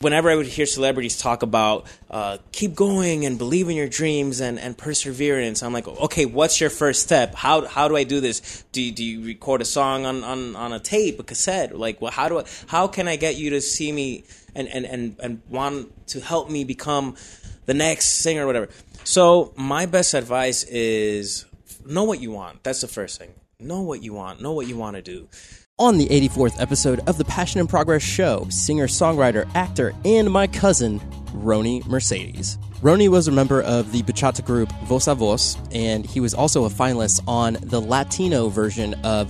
whenever I would hear celebrities talk about uh, keep going and believe in your dreams and, and perseverance, I'm like, okay, what's your first step? How how do I do this? Do you, do you record a song on, on, on a tape, a cassette? Like, well, how do I how can I get you to see me and, and, and, and want to help me become the next singer or whatever? So my best advice is know what you want. That's the first thing. Know what you want. Know what you want to do. On the 84th episode of the Passion and Progress show, singer, songwriter, actor, and my cousin, Roni Mercedes. Roni was a member of the bachata group Voz a Voz, and he was also a finalist on the Latino version of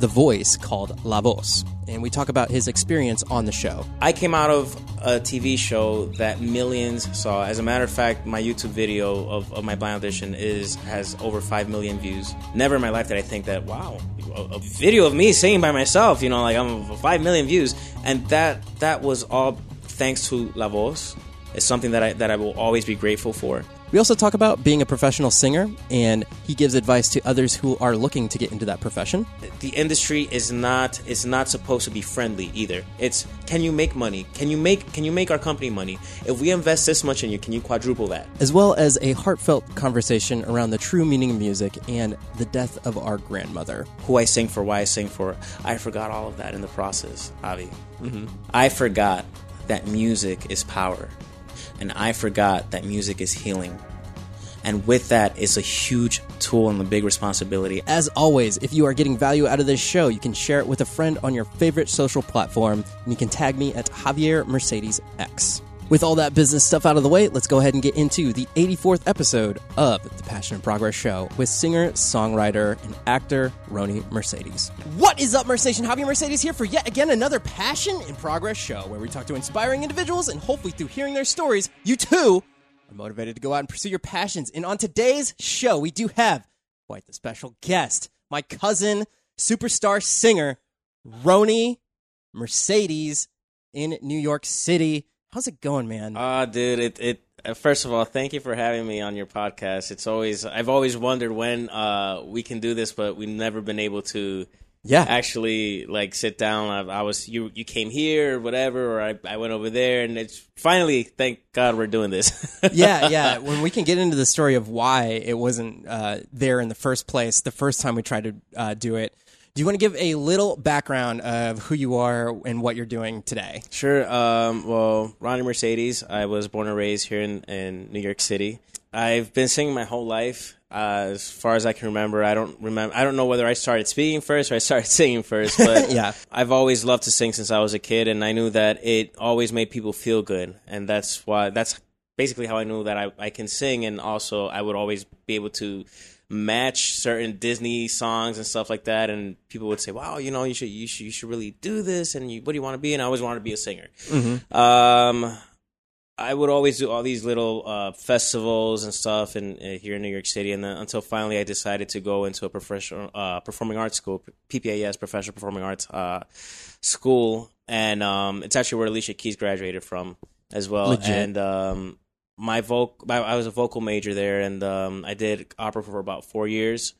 The Voice called La Voz. And we talk about his experience on the show. I came out of a TV show that millions saw. As a matter of fact, my YouTube video of, of my blind audition is has over five million views. Never in my life did I think that wow, a, a video of me singing by myself, you know, like I'm five million views, and that that was all thanks to La Voz. It's something that I that I will always be grateful for. We also talk about being a professional singer, and he gives advice to others who are looking to get into that profession. The industry is not is not supposed to be friendly either. It's can you make money? Can you make can you make our company money? If we invest this much in you, can you quadruple that? As well as a heartfelt conversation around the true meaning of music and the death of our grandmother. Who I sing for, why I sing for. I forgot all of that in the process, Avi. Mm-hmm. I forgot that music is power and I forgot that music is healing. And with that is a huge tool and a big responsibility. As always, if you are getting value out of this show, you can share it with a friend on your favorite social platform, and you can tag me at Javier Mercedes X. With all that business stuff out of the way, let's go ahead and get into the 84th episode of the Passion and Progress Show with singer, songwriter, and actor Roni Mercedes. What is up, Mercedes? Javier Mercedes here for yet again another Passion and Progress Show where we talk to inspiring individuals and hopefully through hearing their stories, you too are motivated to go out and pursue your passions. And on today's show, we do have quite the special guest, my cousin, superstar singer, Roni Mercedes in New York City. How's it going, man? Ah, uh, dude, it it. Uh, first of all, thank you for having me on your podcast. It's always I've always wondered when uh, we can do this, but we've never been able to. Yeah, actually, like sit down. I, I was you. You came here, or whatever, or I, I went over there, and it's finally. Thank God we're doing this. yeah, yeah. When we can get into the story of why it wasn't uh, there in the first place, the first time we tried to uh, do it, do you want to give a little background of who you are and what you're doing today? Sure. Um, well, Ronnie Mercedes. I was born and raised here in, in New York City. I've been singing my whole life. Uh, as far as I can remember, I don't remember. I don't know whether I started speaking first or I started singing first, but yeah, I've always loved to sing since I was a kid, and I knew that it always made people feel good, and that's why that's basically how I knew that I, I can sing, and also I would always be able to match certain Disney songs and stuff like that, and people would say, "Wow, you know, you should you should you should really do this." And you, what do you want to be? And I always wanted to be a singer. Mm-hmm. Um, I would always do all these little uh, festivals and stuff and uh, here in New York City, and then until finally I decided to go into a professional uh, performing arts school, PPAS, professional performing arts uh, school, and um, it's actually where Alicia Keys graduated from as well. Legit. And um, my vocal, I was a vocal major there, and um, I did opera for about four years,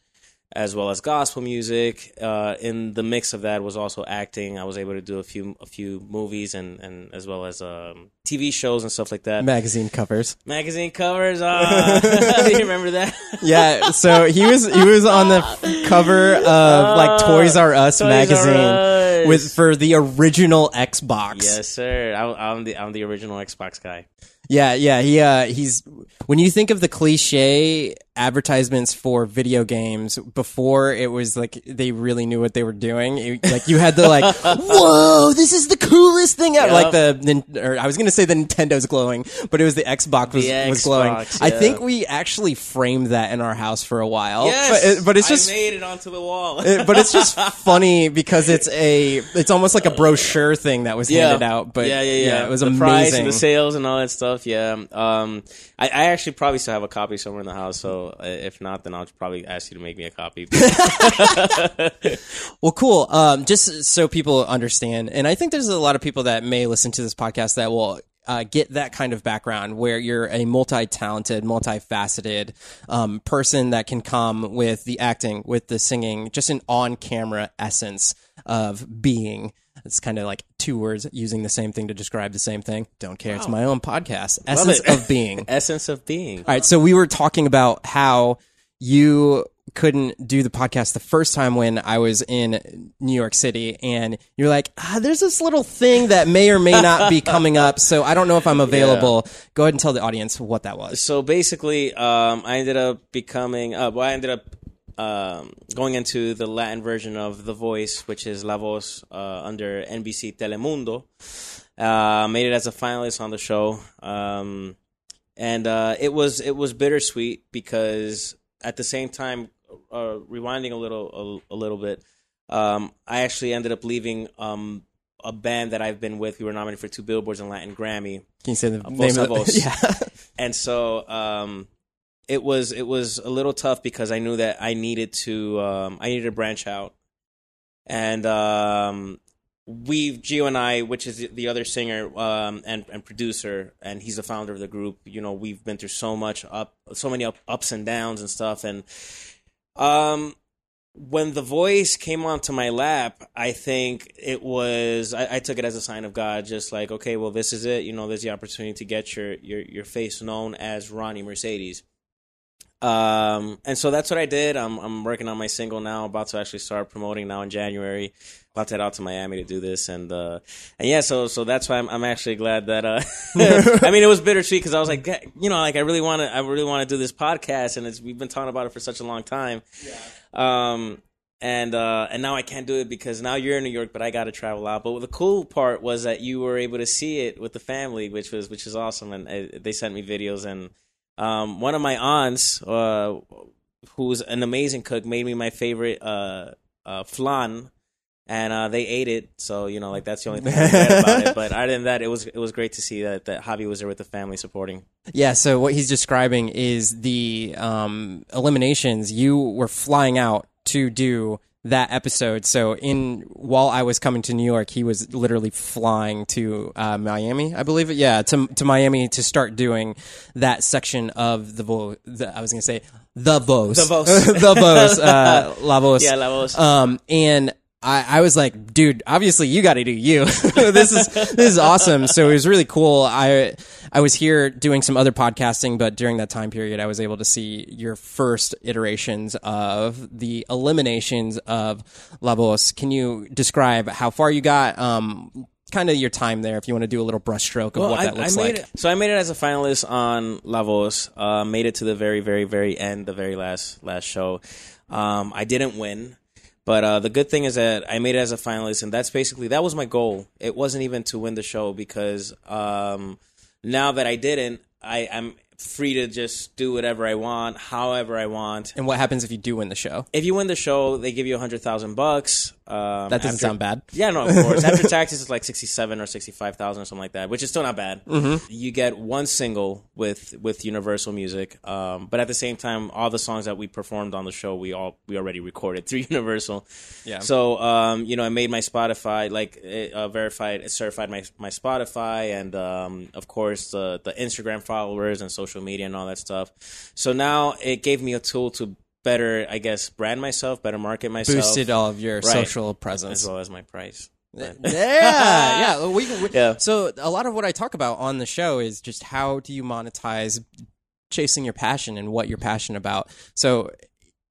as well as gospel music. Uh, in the mix of that was also acting. I was able to do a few a few movies and, and as well as um, TV shows and stuff like that. Magazine covers. Magazine covers. Uh, do you remember that? yeah. So he was he was on the cover of like Toys R Us Toys magazine R Us. with for the original Xbox. Yes, sir. I, I'm the I'm the original Xbox guy. Yeah, yeah, he uh he's when you think of the cliche advertisements for video games before it was like they really knew what they were doing. It- like you had the like, whoa, this is the coolest thing ever. Like the, or I was gonna say the Nintendo's glowing, but it was the Xbox was, The was glowing. Xbox, I think we actually framed that in our house for a while. Yes, but, it- but it's just. I made it onto the wall. it- but it's just funny because it's a it's almost like a brochure thing that was handed out. But yeah, yeah, yeah, it was the amazing. the sales and all that stuff. Yeah, um, I, I actually probably still have a copy somewhere in the house. So uh, if not, then I'll probably ask you to make me a copy. Well, cool. Um, just so people understand, and I think there's a lot of people that may listen to this podcast that will uh, get that kind of background where you're a multi-talented, multifaceted um, person that can come with the acting, with the singing, just an on-camera essence of being. It's kind of like two words using the same thing to describe the same thing. Don't care. It's my own podcast. Essence of being. Essence of being. All right, so we were talking about how you couldn't do the podcast the first time when I was in New York City, and you're like, ah, "There's this little thing that may or may not be coming up, so I don't know if I'm available." Go ahead and tell the audience what that was. So basically, um, I ended up becoming. Uh, well, I ended up um, going into the Latin version of The Voice, which is La Voz uh, under NBC Telemundo. Uh, made it as a finalist on the show, um, and uh, it was it was bittersweet because at the same time, uh, rewinding a little a, a little bit, um, I actually ended up leaving um, a band that I've been with. We were nominated for two Billboards and Latin Grammy Can you say the Vos name of the? Yeah. and so um, it was it was a little tough because I knew that I needed to um, I needed to branch out, and um, we Gio and I, which is the other singer um, and and producer, and he's the founder of the group. You know, we've been through so much up, so many up, ups and downs and stuff, and um. When the voice came onto my lap, I think it was I, I took it as a sign of God, just like okay, well, this is it. You know, there's the opportunity to get your your your face known as Ronnie Mercedes. Um, and so that's what I did. I'm I'm working on my single now, about to actually start promoting now in January. About head out to Miami to do this, and uh, and yeah, so so that's why I'm I'm actually glad that uh, I mean it was bittersweet because I was like, you know, like I really want to I really want to do this podcast, and it's we've been talking about it for such a long time. Um, and uh, and now I can't do it because now you're in New York, but I got to travel out. But the cool part was that you were able to see it with the family, which was which is awesome. And uh, they sent me videos, and um, one of my aunts, uh, who's an amazing cook, made me my favorite uh, uh, flan, and uh, they ate it. So you know, like that's the only thing I about it. But other than that, it was it was great to see that that Javi was there with the family supporting. Yeah, so what he's describing is the um, eliminations. You were flying out to do that episode. So in while I was coming to New York, he was literally flying to uh, Miami, I believe it. Yeah, to to Miami to start doing that section of the vo- the, I was going to say the Vos, The Vos. the Vos, uh, La Voz. Yeah, La Voz. Um, and I, I was like, dude, obviously you got to do you. this is this is awesome. So it was really cool. I I was here doing some other podcasting, but during that time period, I was able to see your first iterations of the eliminations of La Voz. Can you describe how far you got? Um, kind of your time there, if you want to do a little brushstroke of what that looks made like. It, so I made it as a finalist on La Voz. Uh, made it to the very, very, very end, the very last last show. Um, I didn't win, but uh, the good thing is that I made it as a finalist, and that's basically that was my goal. It wasn't even to win the show because um, now that I didn't, I, I'm free to just do whatever I want, however I want. And what happens if you do win the show? If you win the show, they give you a hundred thousand bucks. Um, That doesn't after- sound bad. yeah, no, of course. After taxes, it's like sixty-seven or sixty-five thousand or something like that, which is still not bad. Mm-hmm. You get one single with with Universal Music, um, but at the same time, all the songs that we performed on the show, we all we already recorded through Universal. Yeah. So, um, you know, I made my Spotify like it, uh, verified, it certified my my Spotify, and um, of course the the Instagram followers and social media and all that stuff. So now it gave me a tool to better, I guess, brand myself, better market myself, Boosted all of your social presence. as well as my price. yeah, yeah. We, we, Yeah. So a lot of what I talk about on the show is just how do you monetize chasing your passion and what you're passionate about. So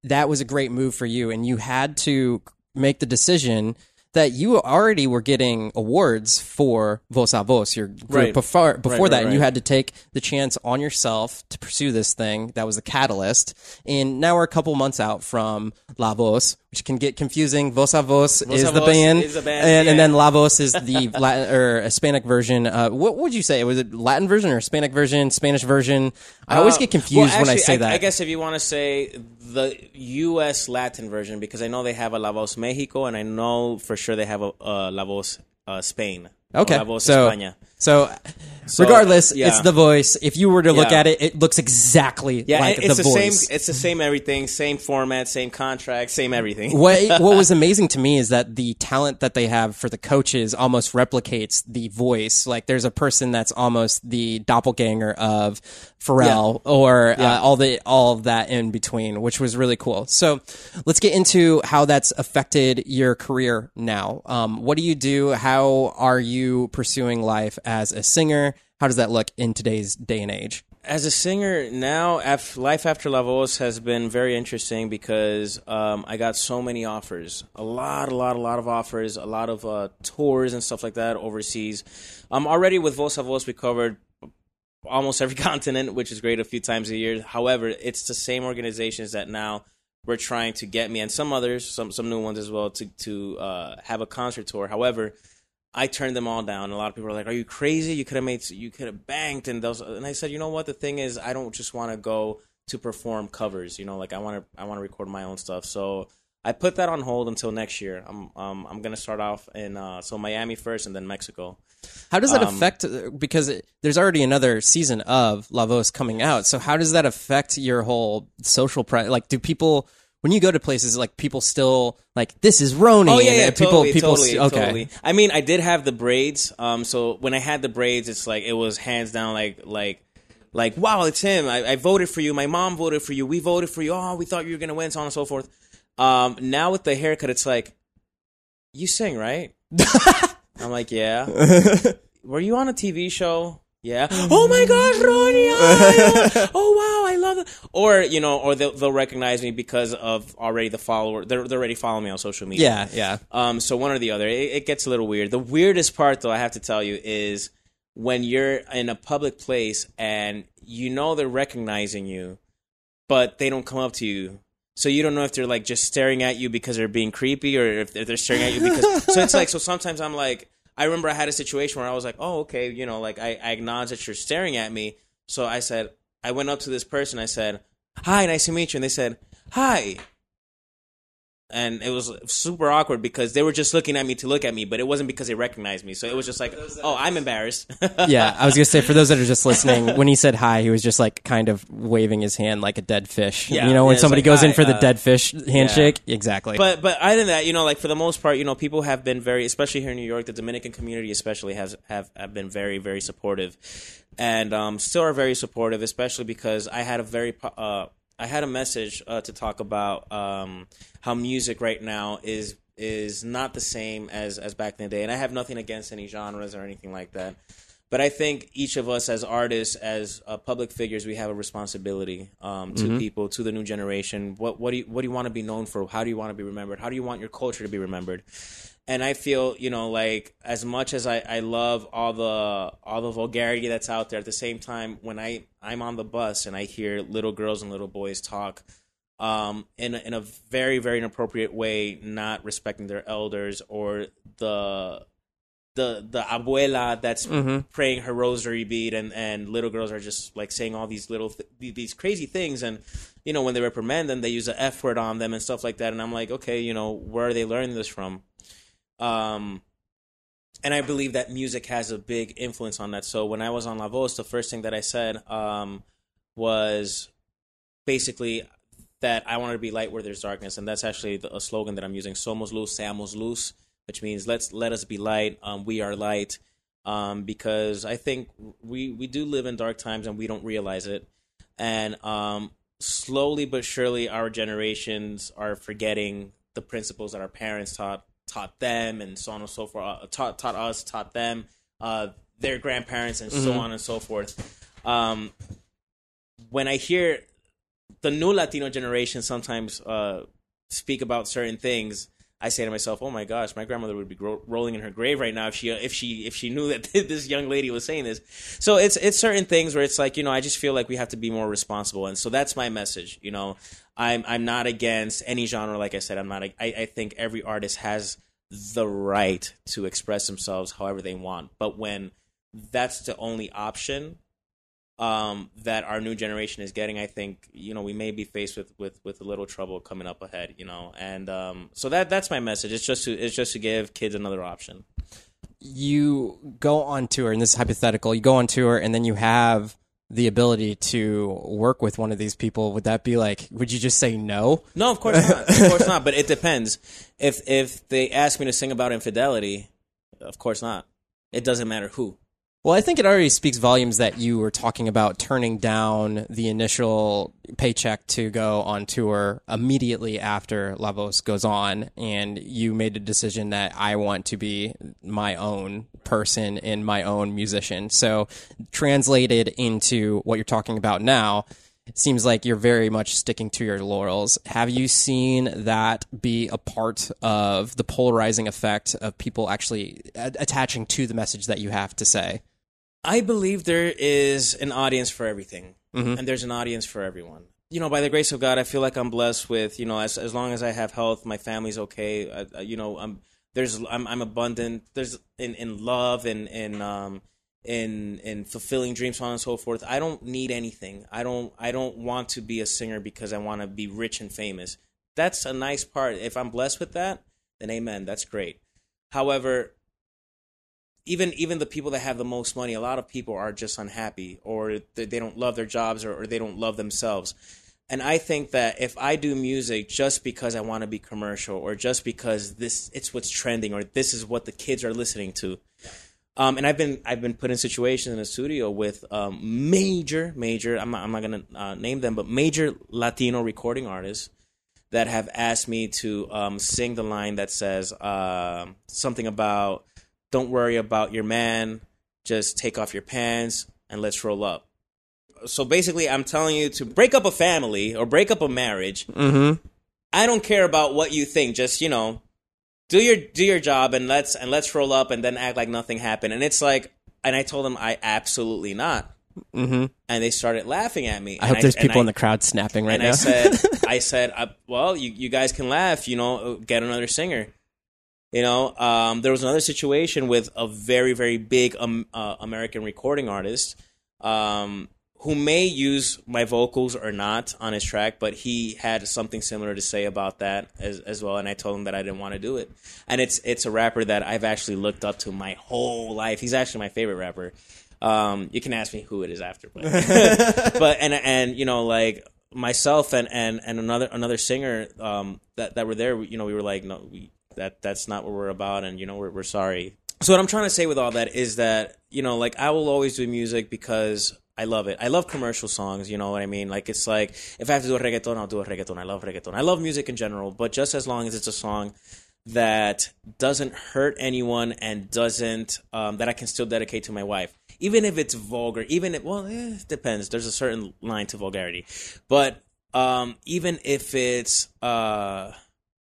that was a great move for you, and you had to make the decision that you already were getting awards for Voz a Voz, your group Right. before before right, that, and you had to take the chance on yourself to pursue this thing. That was the catalyst, and now we're a couple months out from La Voz, which can get confusing. Voz a Voz is a the Vos band, is the band, and, and then La Voz is the Latin or Hispanic version. Uh, what would you say? Was it Latin version or Hispanic version, Spanish version? I always get confused Uh, Well, when I actually, say that. I guess if you want to say the U.S. Latin version, because I know they have a La Voz Mexico, and I know for sure they have a, a La Voz uh, Spain. Okay, La Voz so España. So So, Regardless, yeah. it's the voice. If you were to look Yeah. at it, it looks exactly yeah, like the, the, voice. same. It's the same everything, same format, same contract, same everything. what what was amazing to me is that the talent that they have for the coaches almost replicates the voice. Like there's a person that's almost the doppelganger of Pharrell or uh, all the all of that in between, which was really cool. So let's get into how that's affected your career now. Um, what do you do? How are you pursuing life as a singer? How does that look in today's day and age? As a singer now, life after La Voz has been very interesting because um, I got so many offers, a lot, a lot, a lot of offers, a lot of uh, tours and stuff like that overseas. Um, already with Voz a Voz, we covered almost every continent, which is great a few times a year. However, it's the same organizations that now we're trying to get me and some others, some some new ones as well, to to uh, have a concert tour. However, I turned them all down. A lot of people are like, "Are you crazy? You could have made, you could have banked." And those, and I said, "You know what? The thing is, I don't just want to go to perform covers. You know, like I want to, I want to record my own stuff." So I put that on hold until next year. I'm, um, I'm gonna start off in uh, so Miami first, and then Mexico. How does that Um, affect? Because it, there's already another season of La Voz coming out. So how does that affect your whole social? Pre- like, do people when you go to places like people still like this is Roni? Oh yeah, yeah, people, totally, people. totally, okay, totally. I mean, I did have the braids. Um, so when I had the braids, it's like it was hands down, like like like wow, it's him. I, I voted for you. My mom voted for you. We voted for you. Oh, we thought you were gonna win, so on and so forth. Um, now with the haircut, it's like you sing, right? I'm like, yeah. Were you on a TV show? Yeah. Oh my gosh, Ronnie! Oh, oh, wow, It. Or you know, or they'll, they'll recognize me because of already the follower. They're they're already following me on social media. yeah, yeah. Um, so one or the other. It, it gets a little weird. The weirdest part, though, I have to tell you, is when you're in a public place and you know they're recognizing you, but they don't come up to you. So you don't know if they're like just staring at you because they're being creepy, or if they're staring at you because. so it's like so. Sometimes I'm like, I remember I had a situation where I was like, oh okay, you know, like I, I acknowledge that you're staring at me. So I said, I went up to this person. I said, hi, nice to meet you, and they said, hi and it was super awkward because they were just looking at me to look at me, but it wasn't because they recognized me. So it was just like, oh, I'm embarrassed. yeah, I was gonna say for those that are just listening, when he said hi, he was just like kind of waving his hand like a dead fish. Yeah, you know, when yeah, somebody like, goes in hi, for the uh, dead fish handshake. Exactly. But but other than that, you know, like for the most part, you know, people have been very, especially here in New York, the Dominican community especially has have, have been very very supportive, and um, still are very supportive, especially because I had a very uh, I had a message uh, to talk about um, how music right now is is not the same as as back in the day, and I have nothing against any genres or anything like that. But I think each of us, as artists, as uh, public figures, we have a responsibility um, to people, to the new generation. What what do you what do you want to be known for? How do you want to be remembered? How do you want your culture to be remembered? And I feel, you know, like as much as I, I love all the all the vulgarity that's out there, at the same time, when I I'm on the bus and I hear little girls and little boys talk um, in a, in a very very inappropriate way, not respecting their elders or the the the abuela that's praying her rosary bead and and little girls are just like saying all these little th- these crazy things. And you know when they reprimand them they use the f word on them and stuff like that. And i'm like okay you know where are they learning this from um and i believe that music has a big influence on that. So when i was on la voz the first thing that i said um was basically that I wanted to be light where there's darkness, and that's actually the, a slogan that I'm using: "Somos luz, seamos luz," which means let's let us be light. Um, we are light, um, because I think we we do live in dark times and we don't realize it, and um, slowly but surely our generations are forgetting the principles that our parents taught taught them, and so on and so forth. Uh, taught taught us, taught them, uh, their grandparents, and so on and so forth. Um, when I hear the new Latino generation sometimes uh, speak about certain things, I say to myself, "Oh my gosh, my grandmother would be gro- rolling in her grave right now if she if she if she knew that this young lady was saying this." So it's it's certain things where it's like you know I just feel like we have to be more responsible, and so that's my message. You know, I'm I'm not against any genre. Like I said, I'm not. I, I think every artist has the right to express themselves however they want, but when that's the only option um, that our new generation is getting, I think you know we may be faced with with with a little trouble coming up ahead. You know, and um, so that that's my message. It's just to it's just to give kids another option. you go on tour, and this is hypothetical, you go on tour and then you have the ability to work with one of these people, would that be like, would you just say no? No, of course not. of course not. But it depends. If if they ask me to sing about infidelity, of course not. It doesn't matter who. Well, I think it already speaks volumes that you were talking about turning down the initial paycheck to go on tour immediately after La Voz goes on, and you made a decision that I want to be my own person and my own musician. So, translated into what you're talking about now, it seems like you're very much sticking to your laurels. Have you seen that be a part of the polarizing effect of people actually attaching to the message that you have to say? I believe there is an audience for everything, mm-hmm. and there's an audience for everyone. You know, by the grace of God, I feel like I'm blessed with you know, as as long as I have health, my family's okay. I, I- you know, I'm there's I'm I'm abundant. There's in in love and in um in in fulfilling dreams, so on and so forth. I don't need anything. I don't I don't want to be a singer because I want to be rich and famous. That's a nice part. If I'm blessed with that, then amen. That's great. However, even even the people that have the most money, a lot of people are just unhappy or they, don't love their jobs or, or they don't love themselves. And I think that if I do music just because I want to be commercial or just because this it's what's trending or this is what the kids are listening to, um, and I've been I've been put in situations in the studio with um, major major I'm not, I'm not gonna uh, name them but major Latino recording artists that have asked me to um, sing the line that says um something about don't worry about your man just take off your pants and let's roll up so basically i'm telling you to break up a family or break up a marriage Mm-hmm. i don't care about what you think just you know do your do your job and let's and let's roll up and then act like nothing happened and it's like and i told them i absolutely not Mm-hmm. and they started laughing at me I hope And there's people I- in the crowd snapping right and now. I said, I said, uh, well, you, you guys can laugh, you know, get another singer. You know, um, there was another situation with a very, very big um, uh, American recording artist um, who may use my vocals or not on his track, but he had something similar to say about that as, as well. And I told him that I didn't want to do it. And it's it's a rapper that I've actually looked up to my whole life. He's actually my favorite rapper. Um, you can ask me who it is after, but but and and you know like myself and and and another another singer um that that were there you know we were like no we that that's not what we're about and you know we're we're sorry so what i'm trying to say with all that is that you know like i will always do music because I love it. I love commercial songs, you know what I mean? Like it's like if I have to do a reggaeton, I'll do a reggaeton. I love reggaeton. I love music in general, but just as long as it's a song that doesn't hurt anyone and doesn't um, that I can still dedicate to my wife, even if it's vulgar. Even if well, eh, it depends. There's a certain line to vulgarity, but um, even if it's uh,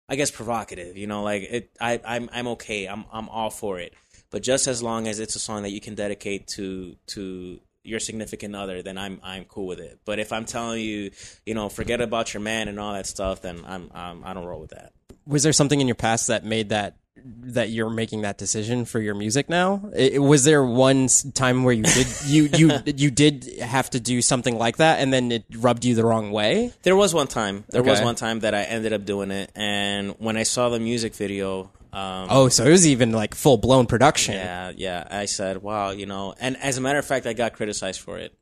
I guess provocative, you know, like it, I, I'm I'm okay. I'm I'm all for it. But just as long as it's a song that you can dedicate to to your significant other, then I'm I'm cool with it. But if I'm telling you, you know, forget about your man and all that stuff, then I'm, I'm I don't roll with that. was there something in your past that made that that you're making that decision for your music now? I- was there one time where you did you you you did have to do something like that, and then it rubbed you the wrong way? There was one time. There was one time that I ended up doing it, and when I saw the music video, um, Oh, so it was even like full blown production. yeah, yeah, I said, wow, you know. And as a matter of fact, I got criticized for it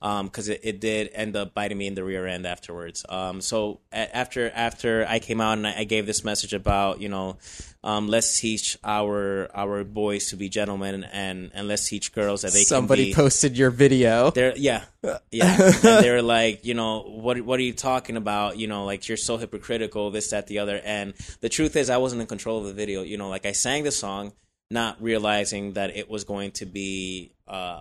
because it, it did end up biting me in the rear end afterwards. Um, so a- after after I came out and I, I gave this message about you know, um, let's teach our our boys to be gentlemen and and let's teach girls that they Somebody can be. posted your video. They're yeah, yeah. and they're like, you know, what what are you talking about? You know, like you're so hypocritical, this, that, the other. And the truth is, I wasn't in control of the video. You know, like I sang the song, not realizing that it was going to be uh,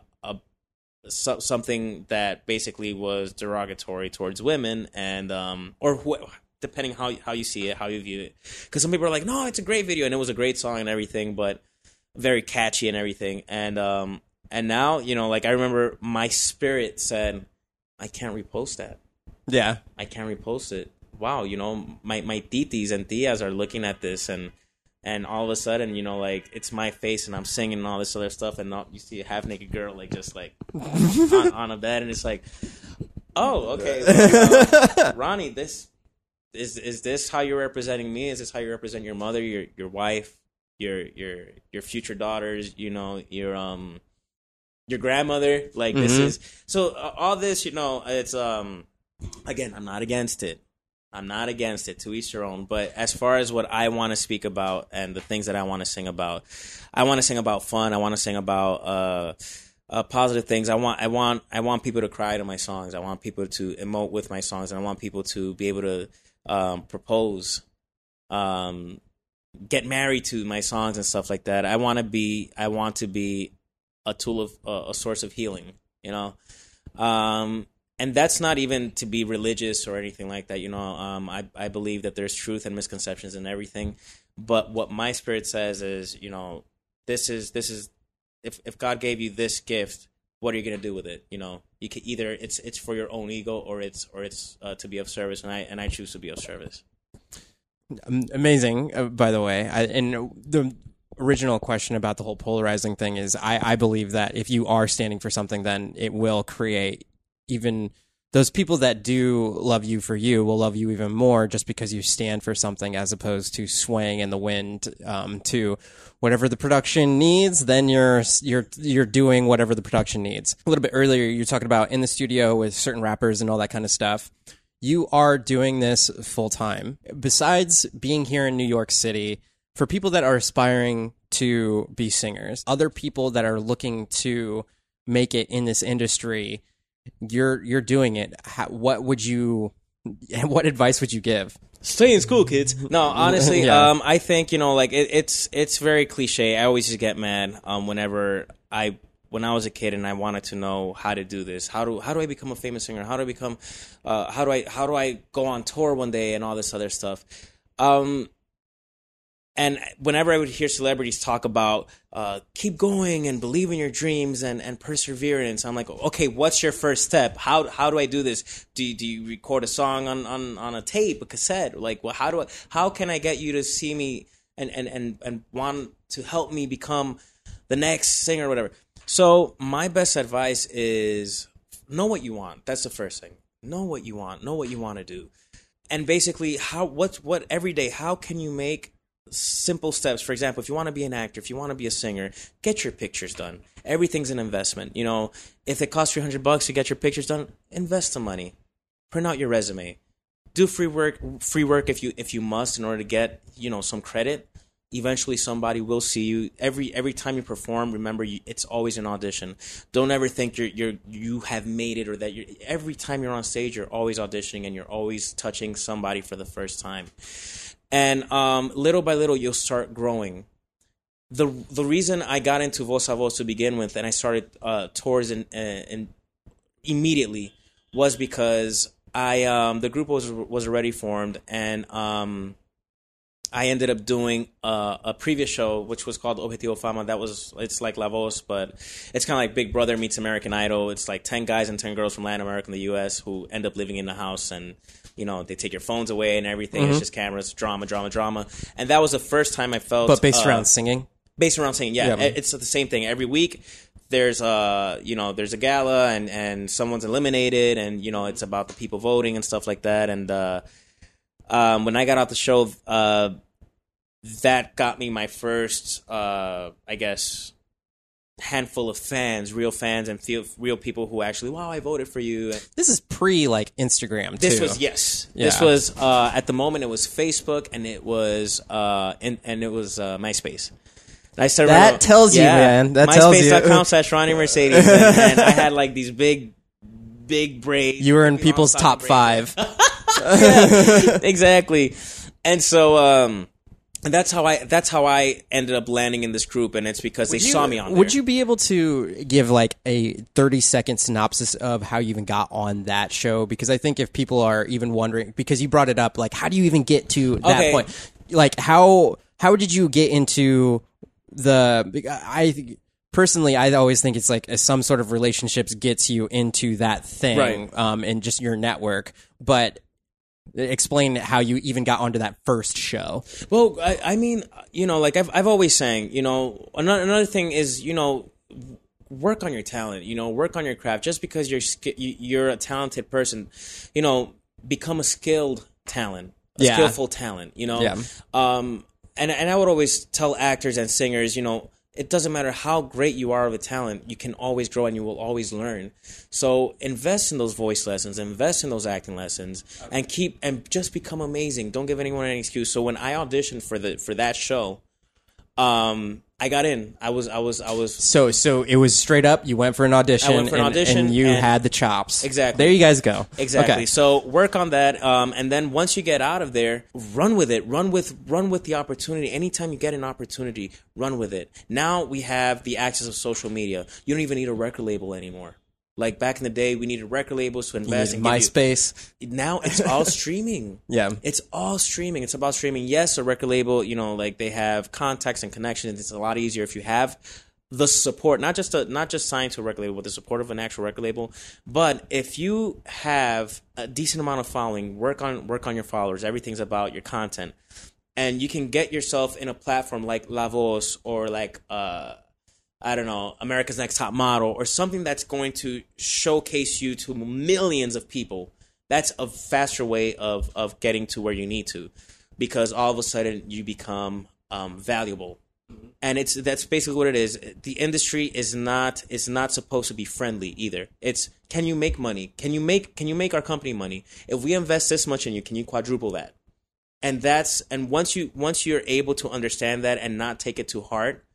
so, something that basically was derogatory towards women, and um, or wh- depending how how you see it, how you view it. Because some people are like, no, it's a great video, and it was a great song and everything, but very catchy and everything. And um, and now you know, like I remember my spirit said, I can't repost that. Yeah. I can't repost it. Wow, you know, my my titis and tias are looking at this and and all of a sudden, you know, like it's my face and I'm singing and all this other stuff and all, you see a half naked girl like just like on, on a bed and it's like, oh, okay, well, uh, Ronnie, this is is this how you're representing me? Is this how you represent your mother, your your wife? your your your future daughters, you know, your um your grandmother. Like this Mhm. is so uh, all this, you know, it's um again, I'm not against it. I'm not against it. To each their own. But as far as what I want to speak about and the things that I want to sing about, I want to sing about fun. I want to sing about uh, uh, positive things. I want, I want, I want people to cry to my songs. I want people to emote with my songs, and I want people to be able to um, propose, um, get married to my songs and stuff like that. I want to be, I want to be a tool of uh, a source of healing. You know. Um, and that's not even to be religious or anything like that. You know, um, I I believe that there's truth and misconceptions in everything, but what my spirit says is, you know, this is this is if if God gave you this gift, what are you gonna do with it? You know, you can either it's it's for your own ego or it's or it's uh, to be of service, and I and I choose to be of service. Amazing uh, by the way I, and the original question about the whole polarizing thing is I, I believe that if you are standing for something then it will create even those people that do love you for you will love you even more just because you stand for something as opposed to swaying in the wind um, to whatever the production needs then you're you're you're doing whatever the production needs a little bit earlier you're talking about in the studio with certain rappers and all that kind of stuff you are doing this full time. Besides being here in New York City, for people that are aspiring to be singers, other people that are looking to make it in this industry, you're you're doing it. How, what would you? What advice would you give? Stay in school, kids. No, honestly, Yeah. um, I think you know, like it, it's it's very cliche. I always just get mad um, whenever I when I was a kid and I wanted to know how to do this. How do how do I become a famous singer? How do I become? Uh, how do I how do I go on tour one day and all this other stuff? Um, and whenever I would hear celebrities talk about uh, keep going and believe in your dreams and, and perseverance, I'm like, okay, what's your first step? How how do I do this? Do you, do you record a song on, on, on a tape, a cassette? Like, well, how do I how can I get you to see me and, and, and, and want to help me become the next singer or whatever? So my best advice is know what you want. That's the first thing. Know what you want. Know what you want to do and basically how what's what every day how can you make simple steps. For example if you want to be an actor if you want to be a singer get your pictures done. Everything's an investment you know? If it costs 300 bucks to get your pictures done invest the money. Print out your resume. Do free work free work if you if you must in order to get you know some credit. Eventually somebody will see you. Every every time you perform remember you, it's always an audition. Don't ever think you're you're you have made it or that you're every time you're on stage you're always auditioning and you're always touching somebody for the first time and um, little by little you'll start growing. The the reason I got into Voz a Voz to begin with and I started uh, tours and and immediately was because I um, the group was was already formed and um, I ended up doing uh, a previous show which was called Objetivo Fama. That was it's like La Voz, but it's kind of like Big Brother meets American Idol. It's like ten guys and ten girls from Latin America and the U.S. who end up living in the house, and you know they take your phones away and everything. It's just cameras, drama, drama, drama. And that was the first time I felt. But based uh, around singing, based around singing. Yeah, Yeah. it's the same thing every week. There's a you know there's a gala and and someone's eliminated and you know it's about the people voting and stuff like that. And uh, um, when I got off the show, uh, that got me my first uh, I guess handful of fans, real fans, and feel, real people who actually wow I voted for you. This is pre like Instagram. this was yes. This was uh, at the moment it was Facebook and it was uh, and and it was uh, MySpace. And I started That tells you, man. That tells you. MySpace.com slash Ronnie Mercedes, and, and I had like these big, big braids. You were in people's top braids. exactly. And so, um, and that's how I that's how I ended up landing in this group, and it's because they you- saw me on. Would you be able to give like a 30 second synopsis of how you even got on that show? Because I think if people are even wondering, because you brought it up, like how do you even get to that Okay. point? Like how how did you get into the? I think personally, I always think it's like some sort of relationships gets you into that thing, Right. um, and just your network, but. Explain how you even got onto that first show. Well, I, I mean, you know, like I've I've always saying, you know, another another thing is, you know, work on your talent. You know, work on your craft. Just because you're you- you're a talented person, you know, become a skilled talent, a Yeah. skillful talent. You know, Yeah. um, and and I would always tell actors and singers, you know, it doesn't matter how great you are of a talent, you can always grow and you will always learn. So invest in those voice lessons, invest in those acting lessons, and keep and just become amazing. Don't give anyone any excuse. So when I auditioned for the for that show, um, I got in. I was I was I was So so it was straight up. You went for an audition. I went for an and, audition, and you and- had the chops. Exactly. There you guys go. Exactly. Okay. So work on that, um, and then once you get out of there, run with it. Run with run with the opportunity. Anytime you get an opportunity, run with it. Now we have the access of social media. You don't even need a record label anymore. Like back in the day, we needed record labels to invest and give you- MySpace. now it's all streaming. Yeah. It's all streaming. It's about streaming. Yes, a record label, you know, like they have contacts and connections. It's a lot easier if you have the support, not just a, not just signed to a record label, but the support of an actual record label. But if you have a decent amount of following, work on work on your followers. Everything's about your content, and you can get yourself in a platform like La Voz or like uh, I don't know, America's Next Top Model or something that's going to showcase you to millions of people. That's a faster way of of getting to where you need to, because all of a sudden you become um, valuable, and it's that's basically what it is. The industry is not is not supposed to be friendly either. It's can you make money? Can you make can you make our company money? If we invest this much in you, can you quadruple that? And that's and once you once you're able to understand that and not take it to heart,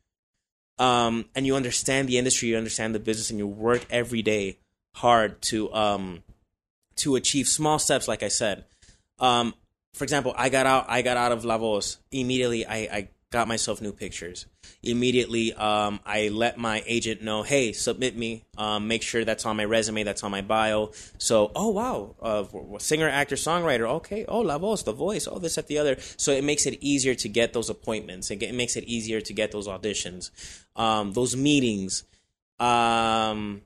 um, and you understand the industry, you understand the business, and you work every day hard to um, to achieve small steps. Like I said, um, for example, I got out. I got out of La Voz immediately. I, I got myself new pictures. Immediately, um, I let my agent know, "Hey, submit me. Um, make sure that's on my resume. That's on my bio." So, oh wow, uh, singer, actor, songwriter. Okay. Oh, La Voz, the voice. Oh, this, at the other. So it makes it easier to get those appointments. It, it makes it easier to get those auditions, um, those meetings. Um,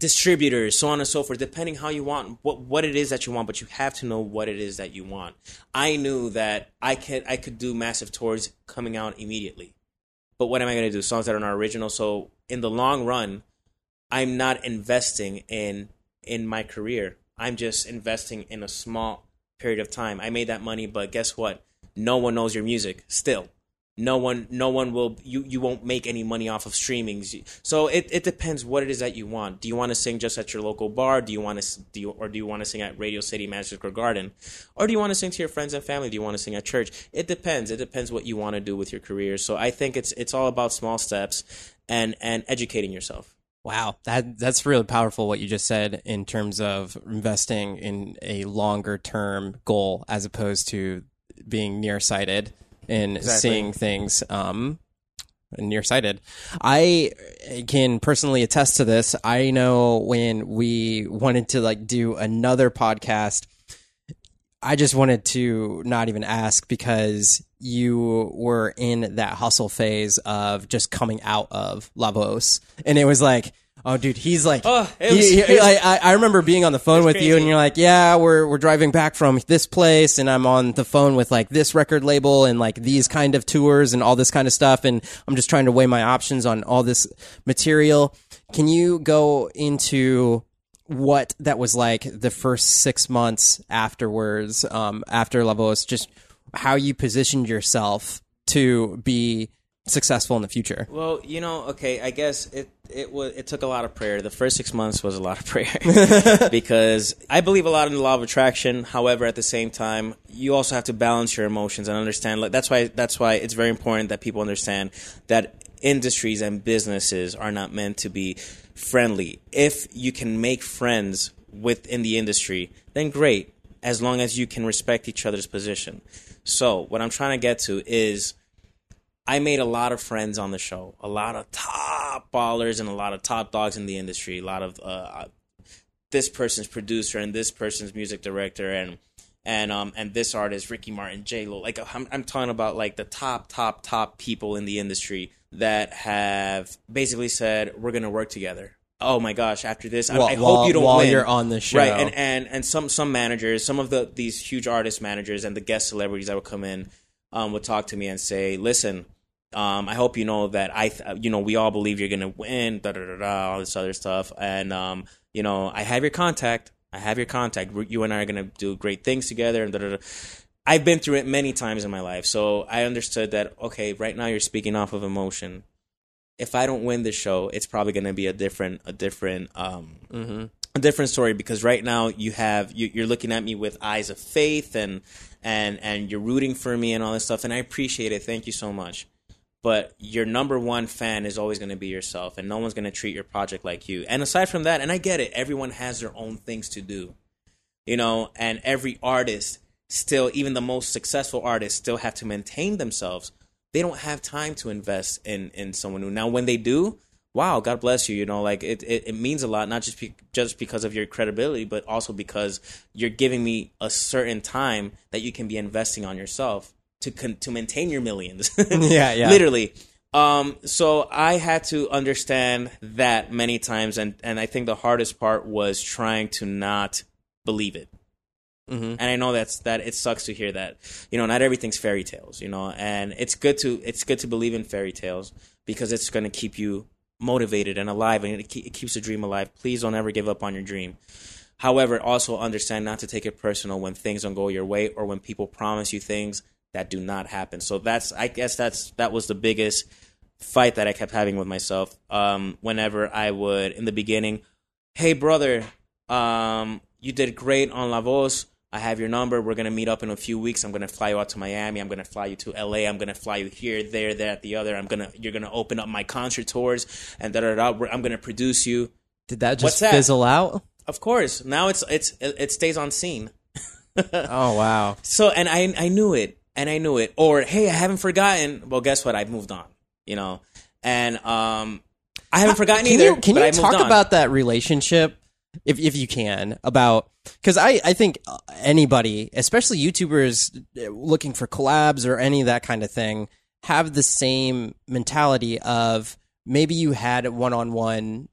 distributors, so on and so forth, depending how you want what what it is that you want, but you have to know what it is that you want. I knew that I could I could do massive tours coming out immediately. But what am I gonna do? Songs that are not original. So in the long run, I'm not investing in in my career. I'm just investing in a small period of time. I made that money, but guess what? No one knows your music still no one no one will you you won't make any money off of streamings. So it, it depends what it is that you want. Do you want to sing just at your local bar? Do you want to do you, or do you want to sing at radio city madison square garden? Or do you want to sing to your friends and family? Do you want to sing at church? It depends. It depends what you want to do with your career. So i think it's it's all about small steps and and educating yourself. Wow, that that's really powerful what you just said in terms of investing in a longer term goal as opposed to being nearsighted and seeing things um nearsighted. I can personally attest to this. I know when we wanted to like do another podcast I just wanted to not even ask because you were in that hustle phase of just coming out of La Voz, and it was like, oh, dude, he's like, Oh, he- was- he- was- I, I- remember being on the phone with you, and you're like, yeah, we're we're driving back from this place, and I'm on the phone with like this record label and like these kind of tours and all this kind of stuff, and I'm just trying to weigh my options on all this material. Can you go into what that was like the first six months afterwards, um, after La Voz, just how you positioned yourself to be successful in the future. Well, you know, okay, I guess it it was it took a lot of prayer. The first six months was a lot of prayer because I believe a lot in the law of attraction. However, at the same time, you also have to balance your emotions and understand. Like that's why that's why it's very important that people understand that industries and businesses are not meant to be friendly. If you can make friends within the industry, then great. As long as you can respect each other's position. So, what I'm trying to get to is I made a lot of friends on the show, a lot of top ballers and a lot of top dogs in the industry, a lot of uh, this person's producer and this person's music director and and um and this artist Ricky Martin, J Lo. Like I'm, I'm talking about like the top top top people in the industry that have basically said we're gonna work together. Oh my gosh! After this, I, While- hope you don't while win. you're on the show. right? And and and some some managers, some of the these huge artist managers and the guest celebrities that would come in, um, would talk to me and say, "Listen, um, I hope you know that I, th- you know, we all believe you're gonna win, da da da da, all this other stuff, and um, you know, I have your contact. I have your contact. You and I are gonna do great things together, and da da da." I've been through it many times in my life, so I understood that. Okay, right now you're speaking off of emotion. If I don't win the show, it's probably going to be a different, a different, um, Mm-hmm. a different story because right now you have you, you're looking at me with eyes of faith and and and you're rooting for me and all this stuff, and I appreciate it. Thank you so much. But your number one fan is always going to be yourself, and no one's going to treat your project like you. And aside from that, and I get it, everyone has their own things to do, you know, and every artist still, even the most successful artists, still have to maintain themselves. They don't have time to invest in in someone new. Now, when they do, wow, God bless you. You know, like it, it, it means a lot, not just be, just because of your credibility, but also because you're giving me a certain time that you can be investing on yourself to con- to maintain your millions. Yeah, yeah. literally. Um, so I had to understand that many times, and and I think the hardest part was trying to not believe it. Mhm. And I know that's that it sucks to hear that. You know, not everything's fairy tales. You know, and it's good to it's good to believe in fairy tales because it's going to keep you motivated and alive, and it, it keeps the dream alive. Please don't ever give up on your dream. However, also understand not to take it personal when things don't go your way or when people promise you things that do not happen. So that's I guess that's that was the biggest fight that I kept having with myself. Um, whenever I would in the beginning, hey brother, um, you did great on La Voz. I have your number. We're gonna meet up in a few weeks. I'm gonna fly you out to Miami. I'm gonna fly you to LA. I'm gonna fly you here, there, there, at the other. I'm gonna you're gonna open up my concert tours and da da da. I'm gonna produce you. Did that just What's that? fizzle out? Of course. Now it's it's it, stays on scene. Oh wow. So and I I knew it and I knew it. Or hey, I haven't forgotten. Well, guess what? I've moved on. You know, and um, I haven't forgotten Can either. you can you talk about that relationship if if you can about because I I think anybody, especially YouTubers uh, looking for collabs or any of that kind of thing, have the same mentality of maybe you had one on one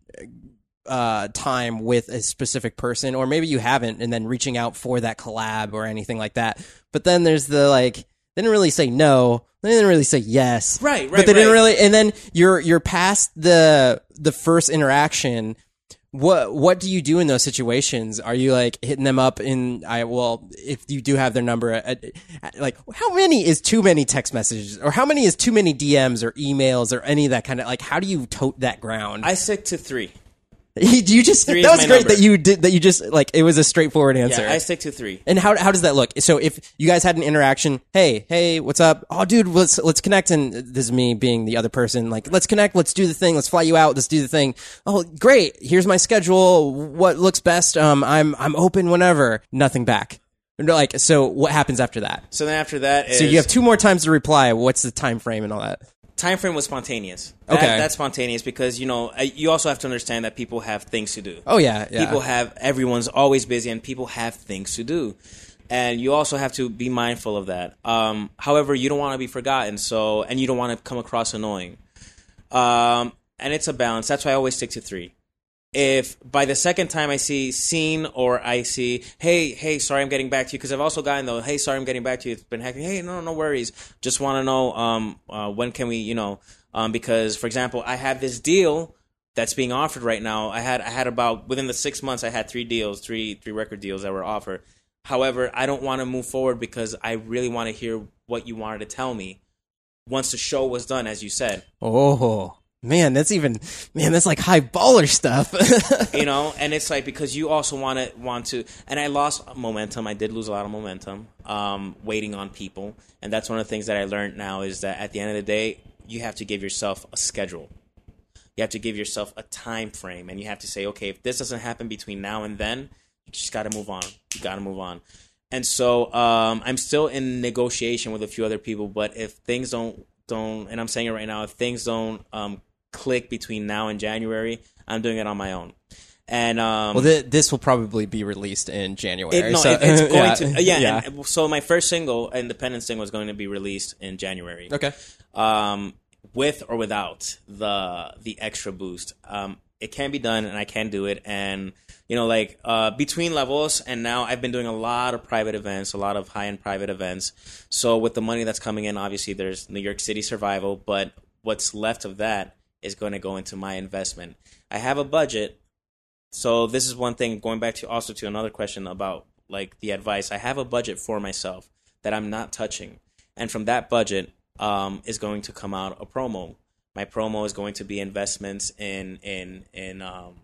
uh time with a specific person or maybe you haven't and then reaching out for that collab or anything like that. But then there's the like they didn't really say no they didn't really say yes. Right, but right, they didn't really and then you're you're past the the first interaction what what do you do in those situations are you like hitting them up in i well if you do have their number at, at- like how many is too many text messages or how many is too many dms or emails or any of that kind of like how do you tote that ground I stick to three. you just Three That was my great number. that you did that you just like it was a straightforward answer Yeah, I stick to three. and how how does that look? So if you guys had an interaction, hey, hey, what's up? Oh, dude, let's let's connect. And this is me being the other person. Like, let's connect. Let's do the thing. Let's fly you out. Let's do the thing. Oh, great. Here's my schedule. What looks best? Um, I'm I'm open whenever. Nothing back. And Like, so what happens after that? So then after that is So you have two more times to reply. What's the time frame and all that? Time frame was spontaneous. That, Okay. that's spontaneous because you know you also have to understand that people have things to do. Oh yeah, yeah. People have everyone's always busy and people have things to do. And you also have to be mindful of that. Um, however, you don't want to be forgotten, so and you don't want to come across annoying. Um, and it's a balance. That's why I always stick to three. If by the second time I see seen or I see, hey, hey, sorry, I'm getting back to you because I've also gotten though, hey, sorry, I'm getting back to you. It's been hacking. Hey, no, no worries. Just want to know, um, uh, when can we, you know, um, because for example, I have this deal that's being offered right now. I had I had about within the six months I had three deals, three three record deals that were offered. However, I don't want to move forward because I really want to hear what you wanted to tell me once the show was done, as you said. oh man, that's even man, that's like high baller stuff. you know and it's like because you also want to want to and i lost momentum. I did lose a lot of momentum um, waiting on people. And that's one of the things that i learned now is that at the end of the day you have to give yourself a schedule. You have to give yourself a time frame and you have to say okay if this doesn't happen between now and then you just got to move on. You got to move on. And so um, i'm still in negotiation with a few other people but if things don't don't and i'm saying it right now if things don't um, click between now and january i'm doing it on my own and um, well, th- this will probably be released in January. it, no, so- it- it's going yeah, to yeah. And so my first single, independent single, was going to be released in January. Okay. Um, with or without the the extra boost, um, it can be done, and I can do it. And you know, like uh, between levels, and now I've been doing a lot of private events, a lot of high end private events. So with the money that's coming in, obviously there's New York City survival, but what's left of that is going to go into my investment. I have a budget so this is one thing going back to also to another question about like the advice. I have a budget for myself. that I'm not touching, and from that budget um, is going to come out a promo. My promo is going to be investments in in in um,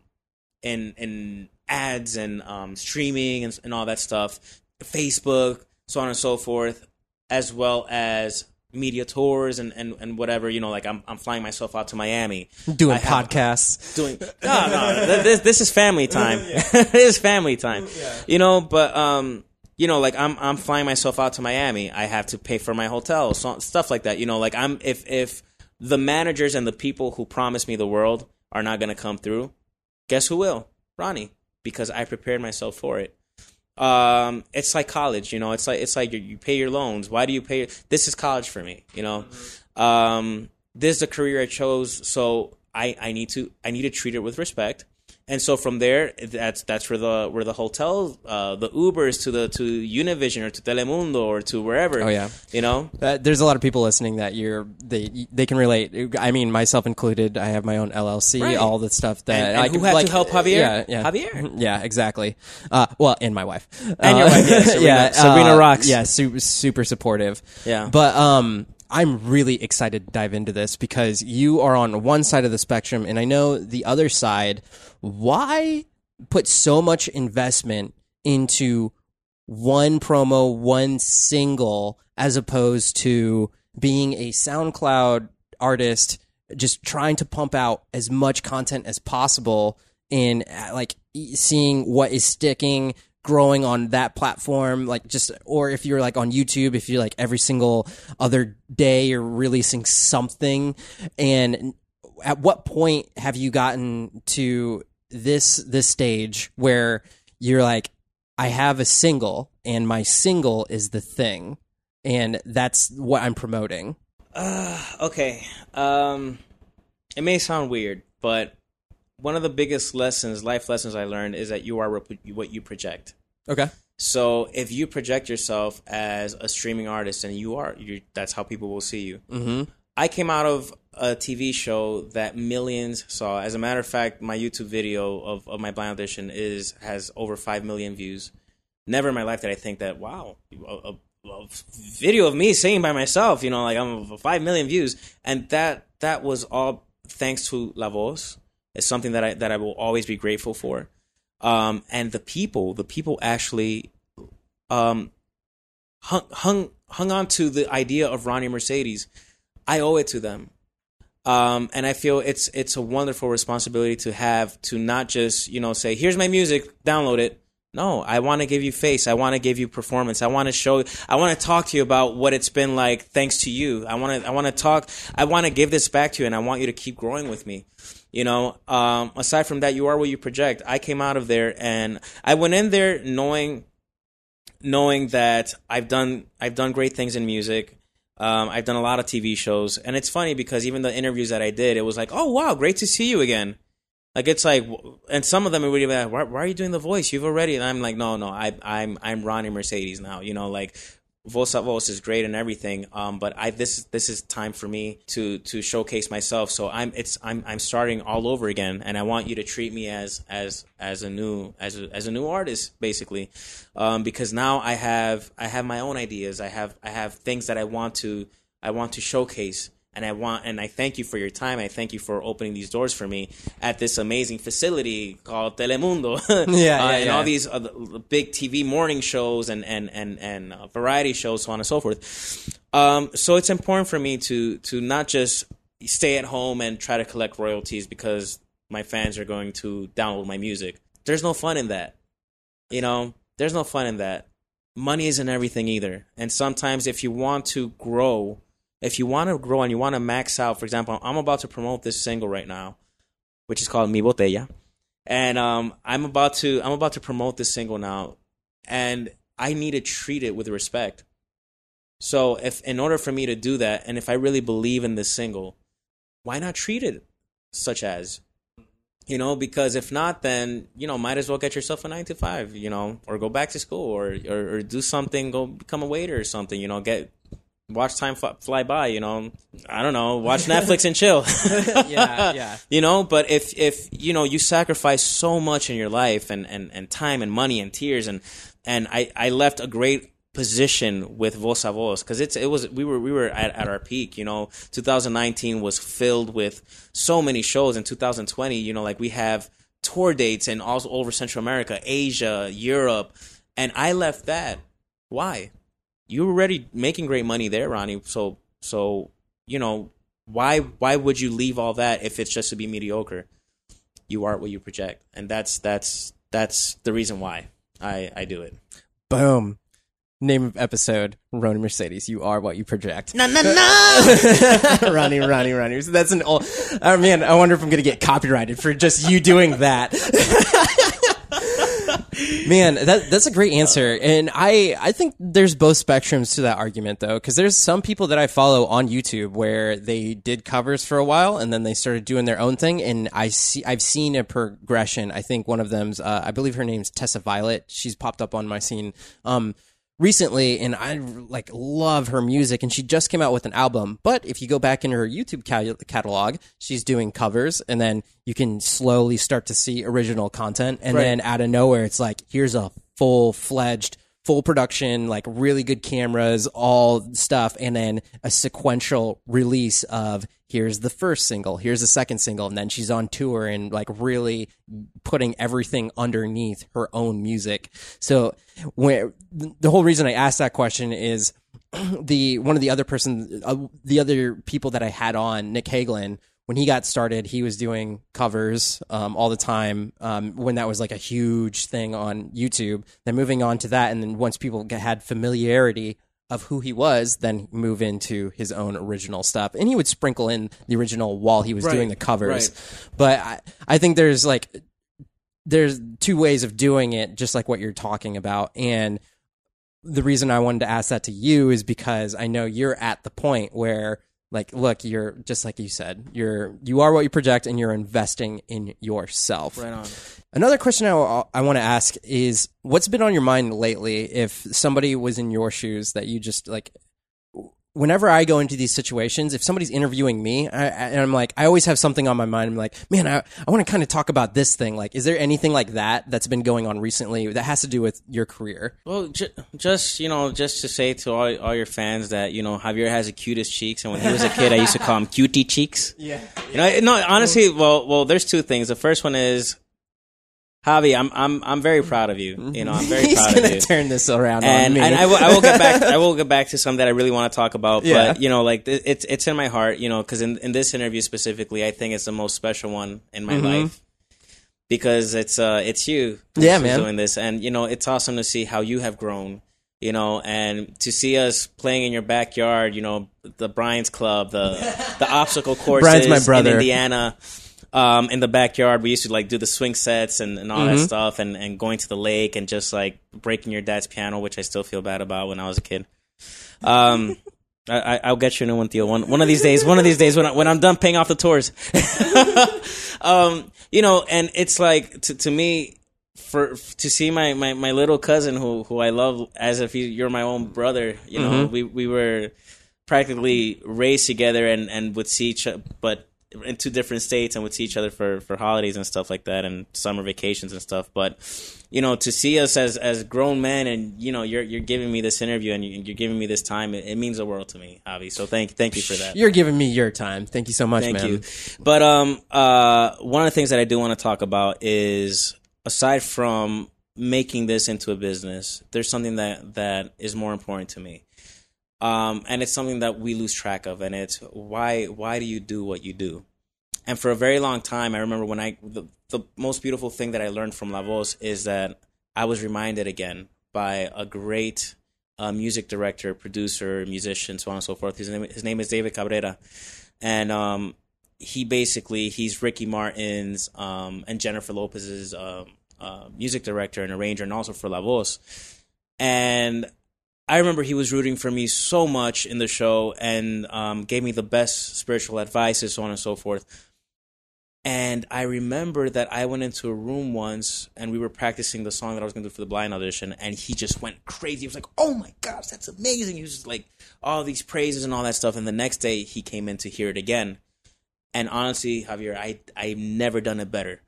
in in ads and um, streaming and, and all that stuff, Facebook, so on and so forth, as well as media tours and, and, and whatever. You know, like I'm I'm flying myself out to Miami, Doing I have- podcasts. doing no no this this is family time. This is family time. You know but um you know like i'm i'm flying myself out to miami. I have to pay for my hotel so, stuff like that. You know like i'm if if the managers and the people who promise me the world are not going to come through guess who will? Ronnie because i prepared myself for it um it's like college you know it's like it's like you, you pay your loans. Why do you pay? This is college for me you know? Um this is a career i chose so i i need to i need to treat it with respect and so from there that's that's where the where the hotel uh the ubers to the to univision or to telemundo or to wherever Oh, yeah. you know Uh, there's a lot of people listening that you're they they can relate. I mean, myself included. I have my own LLC, Right. all the stuff that And- and I who had to like, help Javier? Yeah, yeah, Javier. yeah, exactly. Uh, well, and my wife, And your Uh, wife, yeah, Serena- yeah, Serena uh, rocks. Yeah, super super supportive. Yeah. but um. I'm really excited to dive into this because you are on one side of the spectrum and I know the other side. Why put so much investment into one promo, one single, as opposed to being a SoundCloud artist, just trying to pump out as much content as possible and like seeing what is sticking, growing on that platform, like just, or if you're like on YouTube, if you're like every single other day you're releasing something. And at what point have you gotten to this, this stage where you're like, I have a single and my single is the thing and that's what I'm promoting. Uh, okay um it may sound weird but one of the biggest lessons life lessons i learned is that you are rep- what you project. Okay. so if you project yourself as a streaming artist and you are you that's how people will see you. Mm-hmm. i came out of a tv show that millions saw. As a matter of fact my youtube video of, of my blind audition is has over 5 million views. Never in my life did i think that wow a, a, a video of me singing by myself you know like i'm 5 million views. And that that was all thanks to la voz it's something that i that i will always be grateful for um and the people the people actually um hung hung hung on to the idea of ronnie mercedes i owe it to them um, and I feel it's it's a wonderful responsibility to have to not just you know say here's my music, download it. No, I want to give you face. I want to give you performance. I want to show. I want to talk to you about what it's been like thanks to you. I want to. I want to talk. I want to give this back to you, and I want you to keep growing with me. You know. Um, aside from that, you are what you project. I came out of there, and I went in there knowing, knowing that I've done I've done great things in music. Um, I've done a lot of TV shows, and it's funny because even the interviews that I did, it was like, "Oh wow, great to see you again." Like it's like, and some of them are really like, why, "Why are you doing the voice? You've already." And I'm like, "No, no, I, I'm I'm Ronnie Mercedes now." You know, like Voz a is great and everything, um, but I this this is time for me to to showcase myself. So I'm it's I'm I'm starting all over again, and I want you to treat me as as as a new as a, as a new artist, basically, um, because now I have I have my own ideas. I have I have things that I want to I want to showcase. And I want, and I thank you for your time. I thank you for opening these doors for me at this amazing facility called Telemundo. Yeah, Uh, and yeah. all these other big TV morning shows and and and and uh, variety shows, so on and so forth. Um, so it's important for me to to not just stay at home and try to collect royalties because my fans are going to download my music. There's no fun in that. You know, there's no fun in that. Money isn't everything either. And sometimes if you want to grow, if you want to grow and you want to max out, for example, I'm about to promote this single right now, which is called Mi Botella and um, I'm about to I'm about to promote this single now, and I need to treat it with respect. So if in order for me to do that, and if I really believe in this single, why not treat it such as? You know, because if not, then you know, might as well get yourself a nine to five, you know, or go back to school, or or, or do something, go become a waiter or something, you know, get watch time fly, fly by, you know, I don't know, watch Netflix and chill. Yeah, yeah. you know but if if you know you sacrifice so much in your life and and and time and money and tears and and i i left a great position with Voz a Voz because it's it was we were we were at, at our peak. You know, 2019 was filled with so many shows. In 2020, you know, like we have tour dates and all over Central America, Asia, Europe, and I left that. Why? You were already making great money there, Ronnie. So so you know why why would you leave all that if it's just to be mediocre? You are what you project, and that's that's that's the reason why I I do it. Boom. Name of episode: Ronnie Mercedes. You are what you project. No, no, no. Ronnie, Ronnie, Ronnie. So that's an old. Oh man, I wonder if I'm gonna get copyrighted for just you doing that. Man, that that's a great answer, and I I think there's both spectrums to that argument though, because there's some people that I follow on YouTube where they did covers for a while and then they started doing their own thing, and I see I've seen a progression. I think one of them's uh, I believe her name's Tessa Violet. She's popped up on my scene. Um, recently and I like love her music and she just came out with an album. But if you go back into her YouTube catalog, she's doing covers and then you can slowly start to see original content and Right. then out of nowhere it's like here's a full-fledged full production like really good cameras all stuff and then a sequential release of here's the first single here's the second single and then she's on tour and like really putting everything underneath her own music. So when the whole reason i asked that question is the one of the other person uh, the other people that i had on nick hagelin when he got started he was doing covers um, all the time um, when that was like a huge thing on youtube. Then moving on to that and then once people had familiarity of who he was then move into his own original stuff. And he would sprinkle in the original while he was doing the covers. But I, I think there's like there's two ways of doing it, just like what you're talking about. And the reason I wanted to ask that to you is because I know you're at the point where, like, look, you're just like you said, you're you are what you project, and you're investing in yourself. Right on. Another question I, I want to ask is, what's been on your mind lately? If somebody was in your shoes, that you just like. Whenever I go into these situations, if somebody's interviewing me, I, I- and I'm like, I always have something on my mind. I'm like, man, I, I want to kind of talk about this thing. Like, is there anything like that that's been going on recently that has to do with your career? Well, ju- just you know, just to say to all, all your fans that you know Javier has the cutest cheeks, and when he was a kid, I used to call him cutie cheeks. Yeah. You know, no, honestly, well, well, there's two things. The first one is, Javi, I'm I'm I'm very proud of you. You know, I'm very He's proud gonna of you. turn this around and on me. and I will, I will get back. I will get back to some that I really want to talk about. Yeah. But you know, like it's it's in my heart. You know, because in in this interview specifically, I think it's the most special one in my life because it's uh it's you. Mm-hmm. Yeah, man. doing this, and you know, it's awesome to see how you have grown. You know, and to see us playing in your backyard. You know, the Brian's Club, the the obstacle courses Brian's my brother. in Indiana. Um, in the backyard, we used to like do the swing sets and, and all Mm-hmm. that stuff, and, and going to the lake and just like breaking your dad's piano, which I still feel bad about when I was a kid. Um, I, I- I'll get you a new one, Theo. One one of these days. One of these days when I, when I'm done paying off the tours. um, you know, and it's like to to me for to see my, my, my little cousin who who I love as if you, you're my own brother. You know, we we were practically raised together and and would see each other, but in two different states and would see each other for for holidays and stuff like that and summer vacations and stuff. But you know, to see us as as grown men and you know, you're you're giving me this interview and you- you're giving me this time, it, it means the world to me, Javi. So thank thank you for that. You're giving me your time. Thank you so much, Thank man. you. But um, uh, one of the things that I do want to talk about is aside from making this into a business, there's something that that is more important to me. Um, and it's something that we lose track of, and it's why why do you do what you do? And for a very long time, I remember when I the, the most beautiful thing that I learned from La Voz is that I was reminded again by a great uh, music director, producer, musician, so on and so forth. His name his name is David Cabrera, and um, he basically he's Ricky Martin's um, and Jennifer Lopez's um, uh, music director and arranger, and also for La Voz. And I remember he was rooting for me so much in the show and um, gave me the best spiritual advice and so on and so forth. And I remember that I went into a room once and we were practicing the song that I was going to do for the blind audition. And he just went crazy. He was like, oh my gosh, that's amazing. He was just like, all these praises and all that stuff. And the next day he came in to hear it again. And honestly, Javier, I, I've never done it better.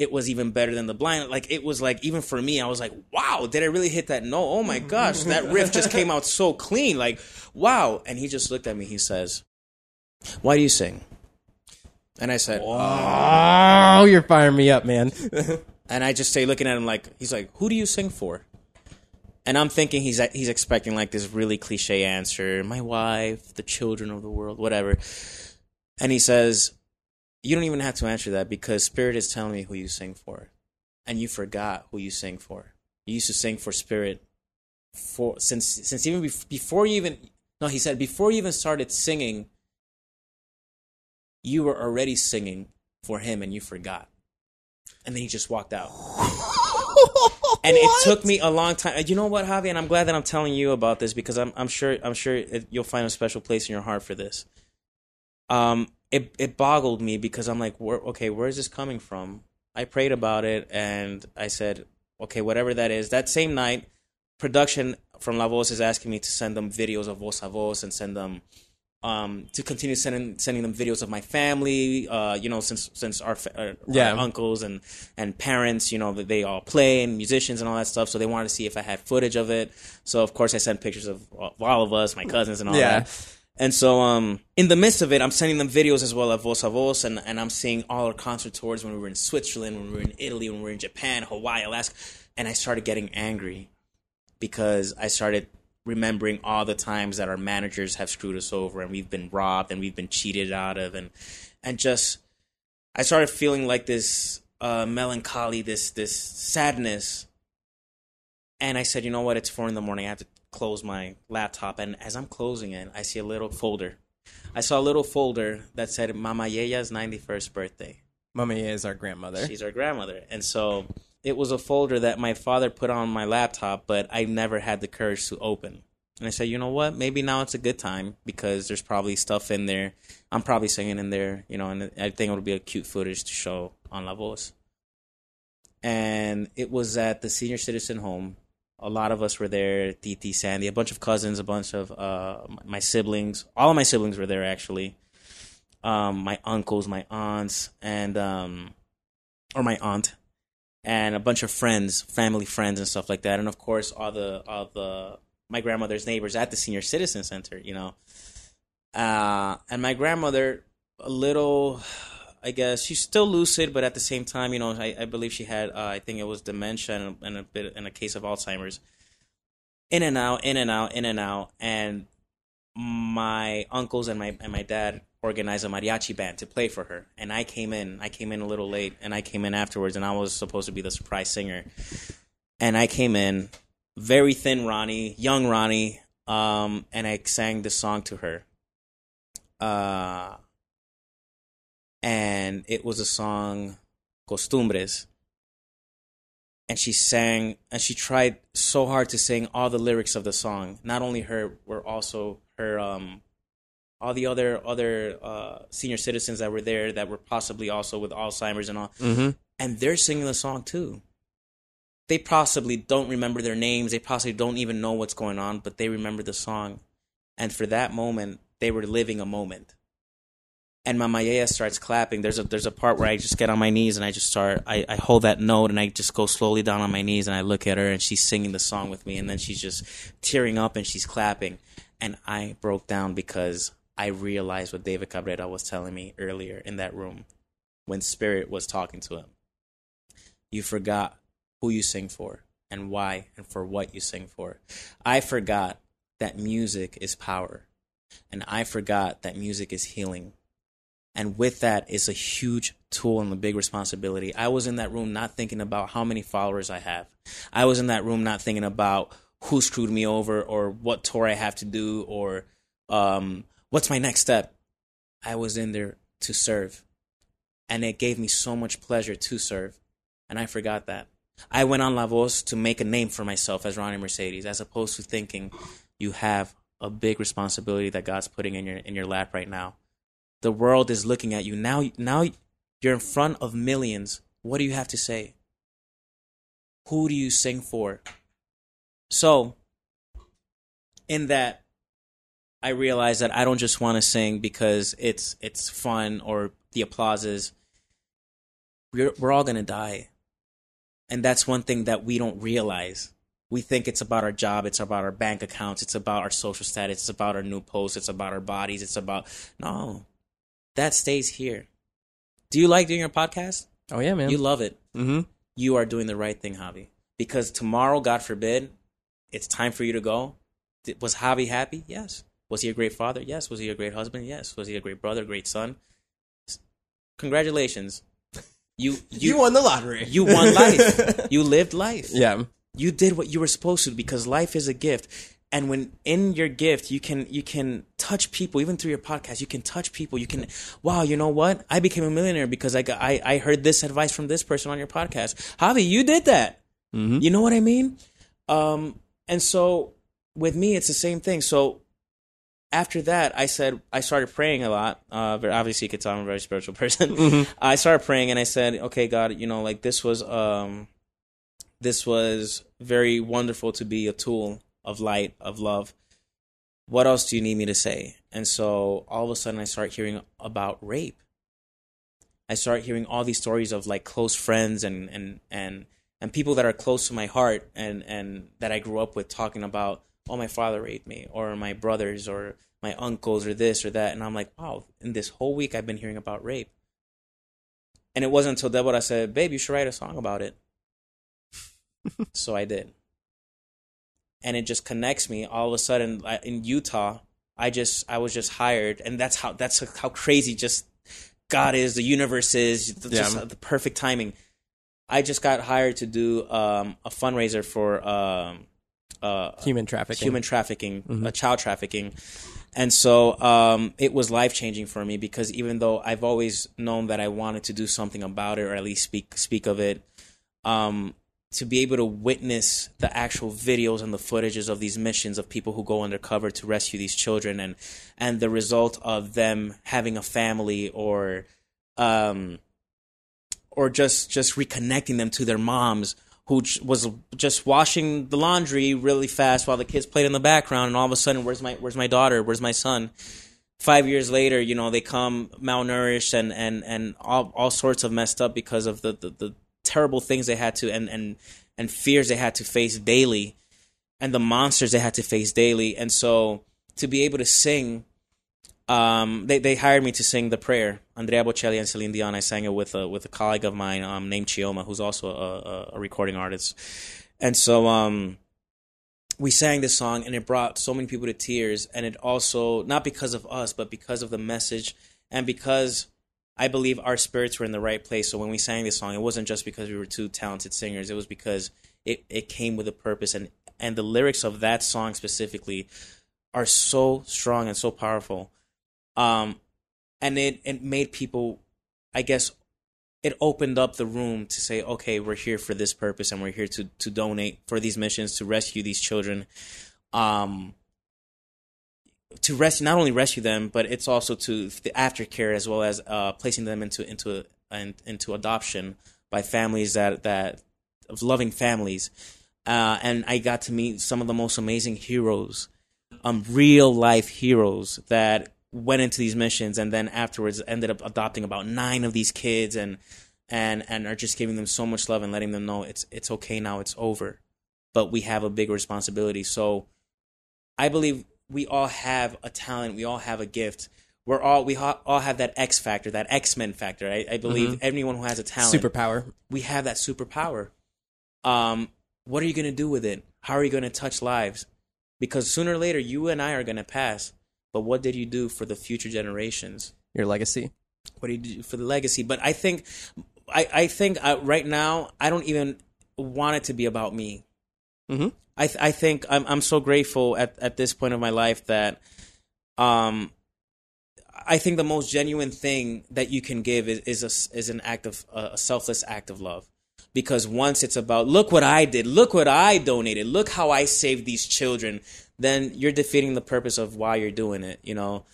It was even better than the blind. Like it was like even for me, I was like, wow, did I really hit that note? Oh my mm-hmm. gosh, that riff just came out so clean. Like wow. And he just looked at me. He says, "Why do you sing?" And I said, Oh, you're firing me up, man. and I just stay looking at him like he's like, "Who do you sing for?" And I'm thinking he's he's expecting like this really cliche answer, my wife, the children of the world, whatever. And he says, "You don't even have to answer that because Spirit is telling me who you sing for, and you forgot who you sing for. You used to sing for Spirit for since since even bef- before you even no, he said before you even started singing, you were already singing for him, and you forgot." And then he just walked out. and it took me a long time. You know what, Javi? And I'm glad that I'm telling you about this because I'm I'm sure I'm sure it, you'll find a special place in your heart for this. Um, it it boggled me because I'm like, where, okay, where is this coming from? I prayed about it and I said, okay, whatever that is. That same night, production from La Voz is asking me to send them videos of Voz a Voz and send them um, to continue sending sending them videos of my family. Uh, you know, since since our, our, Yeah. uncles and and parents, you know, that they all play and musicians and all that stuff. So they wanted to see if I had footage of it. So of course I sent pictures of, of all of us, my cousins and all Yeah. that. And so, um, in the midst of it, I'm sending them videos as well of Voz a Voz, and, and I'm seeing all our concert tours when we were in Switzerland, when we were in Italy, when we were in Japan, Hawaii, Alaska, and I started getting angry because I started remembering all the times that our managers have screwed us over and we've been robbed and we've been cheated out of and and just I started feeling like this uh, melancholy, this this sadness. And I said, you know what? It's four in the morning. I have to close my laptop. And as I'm closing it, I see a little folder. I saw a little folder that said Mama Yeya's 91st birthday. Mama is our grandmother. She's our grandmother. And so it was a folder that my father put on my laptop, but I never had the courage to open. And I said, you know what? Maybe now it's a good time because there's probably stuff in there. I'm probably singing in there, you know, and I think it would be a cute footage to show on La Voz. And it was at the senior citizen home. A lot of us were there, Titi, Sandy, a bunch of cousins, a bunch of uh, my siblings. All of my siblings were there, actually. Um, my uncles, my aunts, and um, or my aunt and a bunch of friends, family friends and stuff like that. And of course, all the all the my grandmother's neighbors at the senior citizen center, you know. Uh, and my grandmother, a little, I guess she's still lucid, but at the same time, you know, I, I believe she had, uh, I think it was dementia and, and a bit in a case of Alzheimer's. In and out, in and out, in and out, and my uncles and my and my dad organized a mariachi band to play for her and i came in i came in a little late and i came in afterwards and i was supposed to be the surprise singer and i came in very thin ronnie young ronnie um, and i sang the song to her uh, and it was a song costumbres. And she sang and she tried so hard to sing all the lyrics of the song. Not only her were also her um all the other other uh senior citizens that were there that were possibly also with alzheimer's and all. Mm-hmm. and they're singing the song too. They possibly don't remember their names. They possibly don't even know what's going on but they remember the song. And for that moment they were living a moment and Mama Yaya starts clapping. There's a there's a part where I just get on my knees and I just start I, I hold that note and I just go slowly down on my knees and I look at her and she's singing the song with me and then she's just tearing up and she's clapping and I broke down because I realized what David Cabrera was telling me earlier in that room when Spirit was talking to him. You forgot who you sing for and why and for what you sing for. I forgot that music is power and I forgot that music is healing and with that is a huge tool and a big responsibility. I was in that room not thinking about how many followers I have. I was in that room not thinking about who screwed me over or what tour I have to do or um, what's my next step. I was in there to serve. And it gave me so much pleasure to serve. And I forgot that. I went on La Voz to make a name for myself as Ronnie Mercedes, as opposed to thinking you have a big responsibility that God's putting in your in your lap right now the world is looking at you. Now now you're in front of millions. What do you have to say? Who do you sing for? So in that i realize that i don't just want to sing because it's it's fun or the applauses we're we're all gonna die, and that's one thing that we don't realize. We think it's about our job, it's about our bank accounts, it's about our social status, it's about our new posts, it's about our bodies, it's about no, that stays here. Do you like doing your podcast? Oh yeah, man. You love it. mm-hmm. You are doing the right thing, Javi. Because tomorrow, God forbid, it's time for you to go. Was Javi happy? Yes. Was he a great father? Yes. Was he a great husband? Yes. Was he a great brother, great son? Congratulations. You you You won the lottery. you won life. you lived life. yeah. You did what you were supposed to because life is a gift. And when in your gift, you can you can touch people even through your podcast. You can touch people. You can wow. You know what? I became a millionaire because I got I, I heard this advice from this person on your podcast. Javi, you did that. Mhm. You know what I mean? Um, and so with me, it's the same thing. So after that, I said I started praying a lot. Uh, but obviously, you could tell I'm a very spiritual person. I started praying, and I said, "Okay, God, you know, like this was um, this was very wonderful to be a tool of light, of love. What else do you need me to say?" And so all of a sudden, I start hearing about rape. I start hearing all these stories of like close friends and and and and people that are close to my heart and and that I grew up with talking about oh my father raped me or my brothers or my uncles or this or that and I'm like wow in this whole week I've been hearing about rape and it wasn't until Deborah said babe you should write a song about it so I did and it just connects me all of a sudden I- in Utah I just I was just hired and that's how that's how crazy just God is the universe is just Yeah. the perfect timing I just got hired to do um, a fundraiser for um, uh, Human trafficking. human trafficking, uh, child trafficking. And so um, it was life changing for me because even though I've always known that I wanted to do something about it or at least speak speak of it, um, to be able to witness the actual videos and the footages of these missions of people who go undercover to rescue these children and and the result of them having a family or um, or just just reconnecting them to their moms who was just washing the laundry really fast while the kids played in the background and all of a sudden where's my where's my daughter? Where's my son? 5 years later you know they come malnourished and and and all all sorts of messed up because of the the, the terrible things they had to and and and fears they had to face daily and the monsters they had to face daily and so to be able to sing um, they they hired me to sing the prayer. Andrea Bocelli and Celine Dion. I sang it with a with a colleague of mine um, named Chioma, who's also a, a, recording artist. And so um, we sang this song, and it brought so many people to tears. And it also not because of us, but because of the message, and because I believe our spirits were in the right place. So when we sang this song, it wasn't just because we were two talented singers. It was because it, it came with a purpose, and and the lyrics of that song specifically are so strong and so powerful um, and it it made people, I guess, it opened up the room to say, okay, we're here for this purpose, and we're here to to donate for these missions to rescue these children, um, to rescue not only rescue them, but it's also to the aftercare as well as uh, placing them into into and into adoption by families that that of loving families, uh, and I got to meet some of the most amazing heroes, um, real life heroes that went into these missions and then afterwards ended up adopting about nine of these kids and and and are just giving them so much love and letting them know it's it's okay now it's over. But we have a big responsibility. So i believe we all have a talent we all have a gift we're all we ha- all have that x factor that x-men factor i, I believe everyone who has a talent Superpower. we have that superpower. Um, what are you going to do with it? How are you going to touch lives? Because sooner or later, you and I are going to pass. But what did you do for the future generations? Your legacy. What do you do for the legacy? But I think, I, I think uh, right now, I don't even want it to be about me. Mm-hmm. I, th- I think I'm, I'm so grateful at, at this point of my life that, um, I think the most genuine thing that you can give is is a, is an act of a selfless act of love. Because once it's about look what I did, look what I donated, look how I saved these children, then you're defeating the purpose of why you're doing it. You know,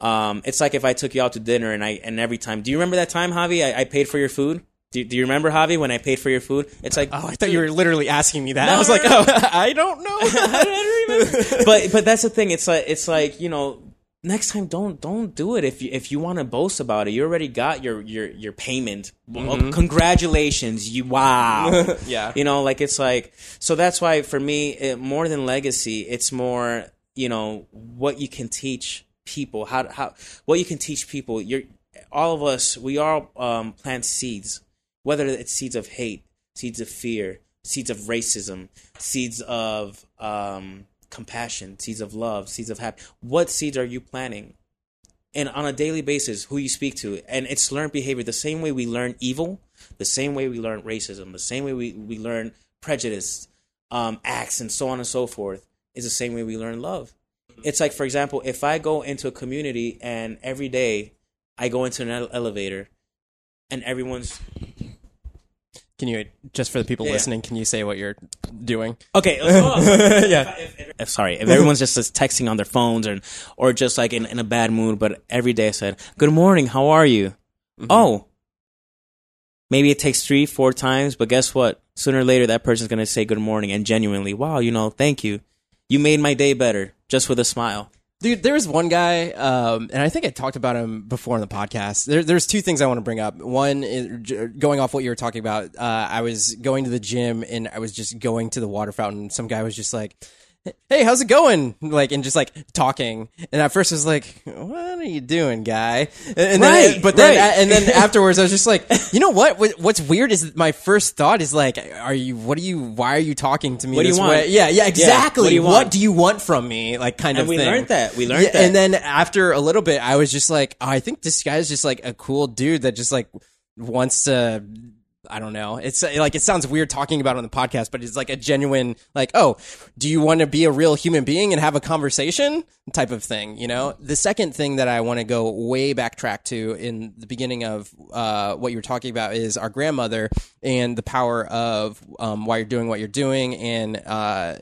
um, it's like if I took you out to dinner and I and every time, do you remember that time, Javi? I, I paid for your food. Do, do you remember Javi when I paid for your food? It's like Oh, I thought you were literally asking me that. No, I was no, like, no. oh, I don't know. I don't remember. but but that's the thing. It's like it's like you know next time don't don't do it if you if you want to boast about it you already got your your your payment well, congratulations you wow Yeah. you know like it's like so that's why for me it, more than legacy it's more you know what you can teach people how how what you can teach people you're all of us we all um, plant seeds whether it's seeds of hate seeds of fear seeds of racism seeds of um, compassion seeds of love seeds of happiness. What seeds are you planting? And on a daily basis who you speak to. And it's learned behavior. The same way we learn evil the same way we learn racism the same way we, we learn prejudice um, acts and so on and so forth is the same way we learn love. It's like for example if i go into a community and every day i go into an elevator and everyone's Can you just for the people Yeah. listening? Can you say what you're doing? Okay. yeah. If, if- if- sorry, if everyone's just just texting on their phones or or just like in, in a bad mood, but every day I said, "Good morning, how are you?" Mm-hmm. Oh, maybe it takes three, four times, but guess what? Sooner or later, that person's gonna say good morning and genuinely, "Wow, you know, thank you, you made my day better," just with a smile. Dude, there was one guy, um, and I think I talked about him before in the podcast. There, there's two things I want to bring up. One, going off what you were talking about, uh, I was going to the gym and I was just going to the water fountain. Some guy was just like, "Hey, how's it going?" Like, and just like talking. And at first, I was like, "What are you doing, guy?" And, and then, Right, but then, right. and then afterwards, I was just like, "You know what? what? What's weird is my first thought is like, are you? What are you? Why are you talking to me What do you want? way? Yeah, yeah, exactly. what do you What want? do you want from me? Like, kind And of we thing. learned that. We learned Yeah, that. And then after a little bit, I was just like, oh, I think this guy's just like a cool dude that just like wants to. I don't know. It's uh, like it sounds weird talking about on the podcast, but it's like a genuine, like, oh, do you want to be a real human being and have a conversation type of thing? You know. The second thing that I want to go way backtrack to in the beginning of uh, what you were talking about is our grandmother and the power of um, why you're doing what you're doing and uh,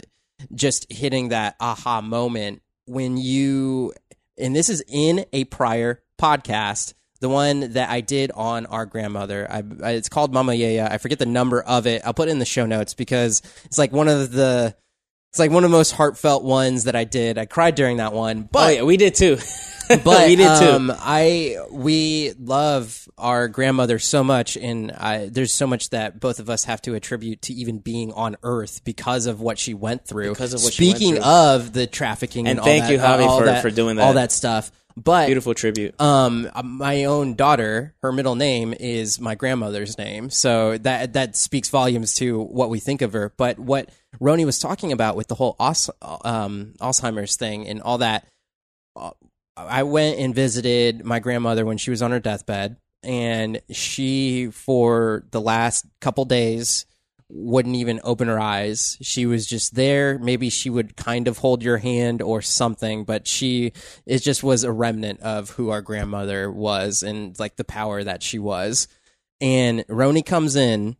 just hitting that aha moment when you and this is in a prior podcast the one that i did on our grandmother I, I- it's called mama yaya i forget the number of it i'll put it in the show notes because it's like one of the it's like one of the most heartfelt ones that i did i cried during that one but Oh yeah, we did too. but we did too. um, I we love our grandmother so much, and I, there's so much that both of us have to attribute to even being on Earth because of what she went through. Because of what Speaking of the trafficking, and, And all thank that- you, Javi, for- that- for doing that. all that stuff. But Beautiful tribute. um, my own daughter, her middle name is my grandmother's name, so that that speaks volumes to what we think of her. But what Ronnie was talking about with the whole Os- um, Alzheimer's thing and all that, uh, I went and visited my grandmother when she was on her deathbed, and she, for the last couple days, wouldn't even open her eyes. She was just there. Maybe she would kind of hold your hand or something, but she, it just was a remnant of who our grandmother was and like the power that she was. And Ronnie comes in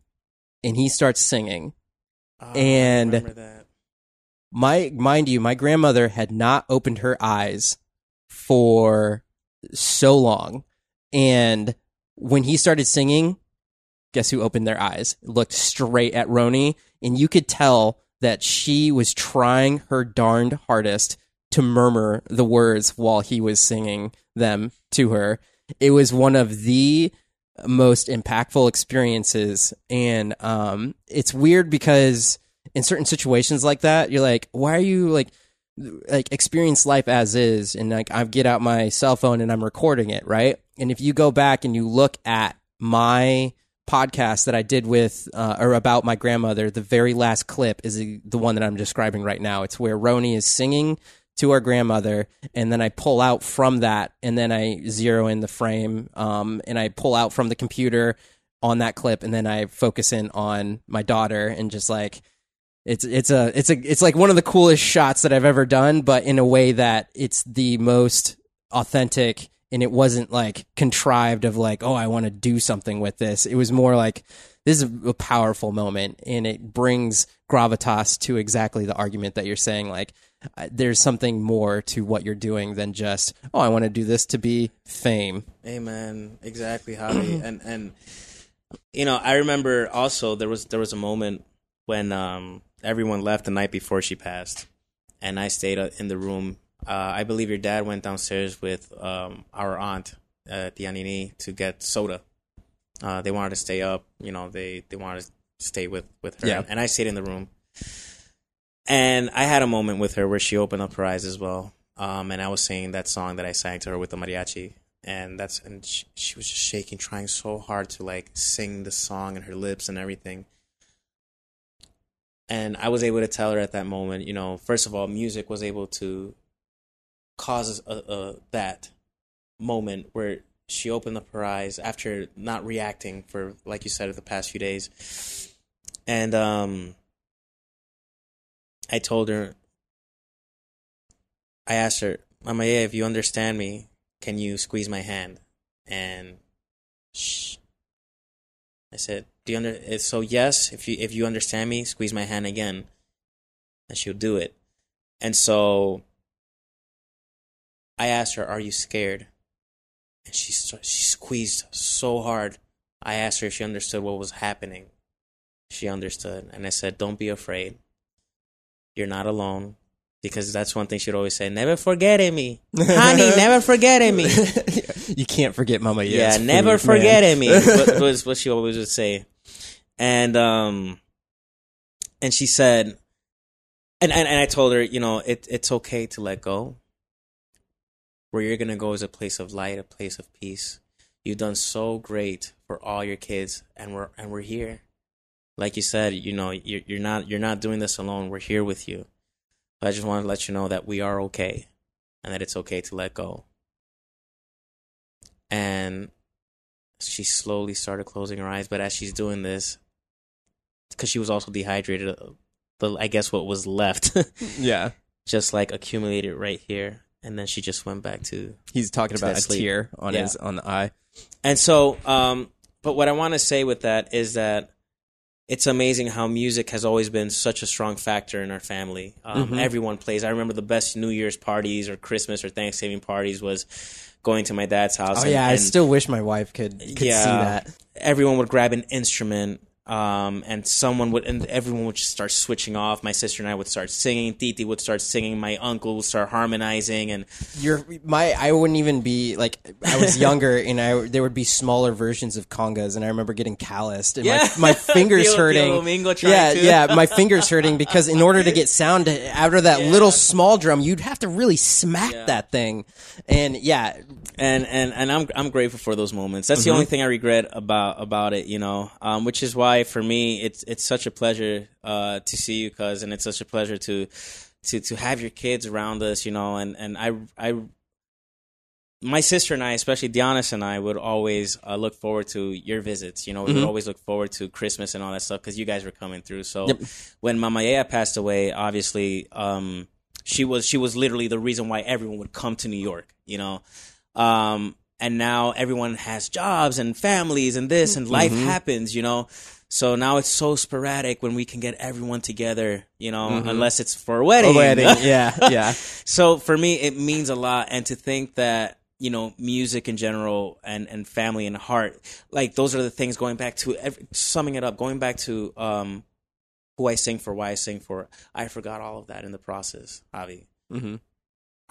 and he starts singing. Oh, and-. My, mind you, my grandmother had not opened her eyes for so long. And when he started singing, guess who opened their eyes? Looked straight at Ronnie, and you could tell that she was trying her darned hardest to murmur the words while he was singing them to her. It was one of the most impactful experiences, and um, it's weird because in certain situations like that, you're like, why are you like like experience life as is and like I get out my cell phone and I'm recording it, right? And if you go back and you look at my podcast that I did with uh, or about my grandmother, the very last clip is the, the one that I'm describing right now. It's where Ronnie is singing to our grandmother and then I pull out from that and then I zero in the frame um, and I pull out from the computer on that clip and then I focus in on my daughter and just like it's it's a it's a it's like one of the coolest shots that I've ever done, but in a way that it's the most authentic and it wasn't like contrived of like, oh, I want to do something with this. It was more like this is a powerful moment and it brings gravitas to exactly the argument that you're saying like uh, there's something more to what you're doing than just oh I want to do this to be fame. Amen. Exactly, Javi. and and you know, I remember also there was there was a moment when um everyone left the night before she passed, and I stayed uh, in the room uh, I believe your dad went downstairs with um, our aunt Anini to get soda. Uh, they wanted to stay up, you know. They they wanted to stay with with her, Yeah. and I stayed in the room. And I had a moment with her where she opened up her eyes as well. Um, and I was singing that song that I sang to her with the mariachi, and that's and she, she was just shaking, trying so hard to like sing the song and her lips and everything. And I was able to tell her at that moment, you know, first of all, music was able to cause a, a, that moment where she opened up her eyes after not reacting for, like you said, the past few days. And um, I told her, I asked her, Mama, yeah, if you understand me, can you squeeze my hand? And shh. I said, do you under? So yes, if you if you understand me, squeeze my hand again, and she'll do it. And so I asked her, "Are you scared?" And she she squeezed so hard. I asked her if she understood what was happening. She understood, and I said, "Don't be afraid. You're not alone." Because that's one thing she'd always say, "Never forget me, honey. Never forget me." you can't forget Mama yeah, Yes. never food, man. forget me. was what she always would say, and um, and she said, and and, and I told her, you know, it it's okay to let go. Where you're gonna go is a place of light, a place of peace. You've done so great for all your kids, and we're and we're here. Like you said, you know, you're you're not you're not doing this alone. We're here with you. But I just want to let you know that we are okay, and that it's okay to let go and she slowly started closing her eyes. But as she's doing this, because she was also dehydrated, uh, the I guess what was left Yeah. just like accumulated right here, and then she just went back to. He's talking To about that a sleep. tear on Yeah. his on the eye. And so, um, but what I want to say with that is that it's amazing how music has always been such a strong factor in our family. Um, Mhm. Everyone plays. I remember the best New Year's parties or Christmas or Thanksgiving parties was going to my dad's house. Oh and- yeah, I and- still wish my wife could could see that. everyone would grab an instrument um, and someone would and everyone would just start switching off my sister and i would start singing titi would start singing my uncle would start harmonizing and You're my. I wouldn't even be like. I was younger, and I there would be smaller versions of congas, and I remember getting calloused, and Yeah. my, my fingers hurting. Yeah, to- yeah, my fingers hurting because in order to get sound out of that little small drum, you'd have to really smack Yeah. that thing, and yeah, and and and I'm I'm grateful for those moments. That's Mm-hmm. the only thing I regret about about it, you know. Um, which is why for me it's it's such a pleasure uh, to see you, cuz, and it's such a pleasure to to to have your kids around us, you know. And and I I my sister and I, especially Dianis and I, would always uh, look forward to your visits. You know, we would Mhm. always look forward to Christmas and all that stuff because you guys were coming through. So Yep. when Mama Yaya passed away, obviously, um, she was she was literally the reason why everyone would come to New York. You know, um, and now everyone has jobs and families and this and life Mhm. happens. You know. So now it's so sporadic when we can get everyone together, you know, Mhm. unless it's for a wedding. a wedding, yeah, yeah. So for me, it means a lot, and to think that you know music in general and and family and heart, like those are the things. Going back to every, summing it up, going back to um, who I sing for, why I sing for. I forgot all of that in the process, Avi. hmm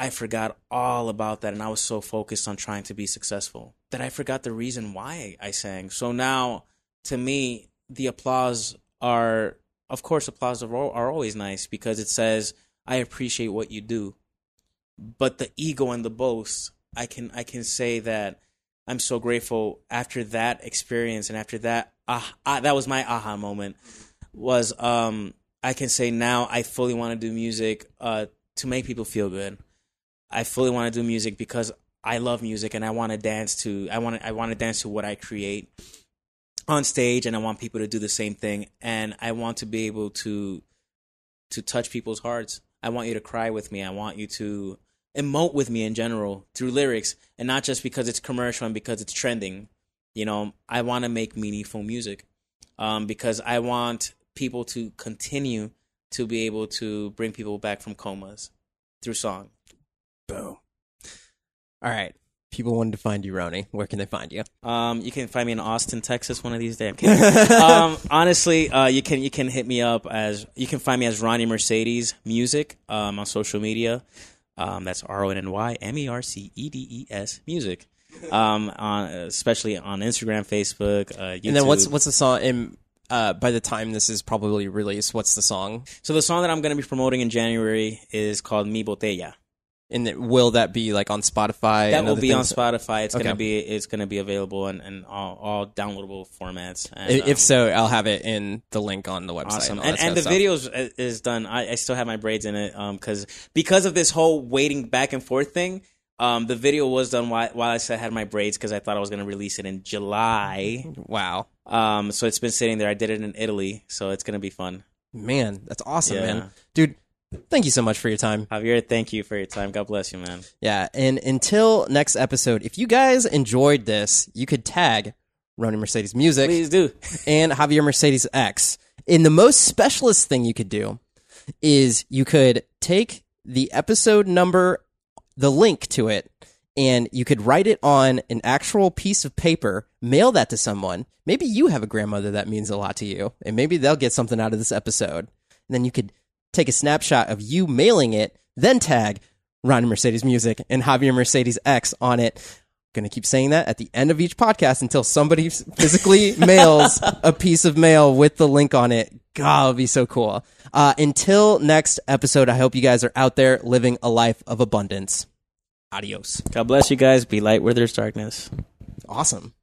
I forgot all about that, and I was so focused on trying to be successful that I forgot the reason why I sang. So now, to me, the applause are, of course, applause are, are always nice because it says I appreciate what you do. But the ego and the boast, I can I can say that I'm so grateful after that experience and after that ah, ah that was my aha moment was um I can say now I fully want to do music uh to make people feel good. I fully want to do music because I love music and I want to dance to I want to I want to dance to what I create on stage and I want people to do the same thing and I want to be able to to touch people's hearts. I want you to cry with me. I want you to emote with me in general through lyrics and not just because it's commercial and because it's trending. You know, I want to make meaningful music um, because I want people to continue to be able to bring people back from comas through song. Boom. All right. People wanted to find you, Ronnie. Where can they find you? Um, you can find me in Austin, Texas, one of these days. Um, honestly, uh, you can you can hit me up as you can find me as Ronnie Mercedes Music um, on social media. Um, that's R O N N Y M E R C E D E S music. Um, on especially on Instagram, Facebook, uh, YouTube. And then what's what's the song? In, uh, by the time this is probably released, what's the song? so the song that I'm going to be promoting in January is called Mi Botella. And it, will that be like on Spotify? That and will be on? Spotify. It's Okay. gonna be it's gonna be available in, in all, all downloadable formats. And, If, um, if so, I'll have it in the link on the website. awesome, all and, and the stuff. video is, is done. I, I still have my braids in it because because of this whole waiting back and forth thing. Um, the video was done while, while I still had my braids because I thought I was gonna release it in July. Wow, Um, so it's been sitting there. I did it in Italy, so it's gonna be fun. man, that's awesome, Yeah. man, dude. Thank you so much for your time. Javier, thank you for your time. God bless you, man. Yeah, and until next episode, if you guys enjoyed this, you could tag Ronnie Mercedes Music Please do. and Javier Mercedes X. And the most specialist thing you could do is you could take the episode number, the link to it, and you could write it on an actual piece of paper, mail that to someone. Maybe you have a grandmother that means a lot to you, and maybe they'll get something out of this episode. And then you could take a snapshot of you mailing it, then tag Ronnie Mercedes Music and Javier Mercedes X on it. Going to keep saying that at the end of each podcast until somebody physically mails a piece of mail with the link on it. God, it'll be so cool. Uh, until next episode, I hope you guys are out there living a life of abundance. Adios. God bless you guys. Be light where there's darkness. Awesome.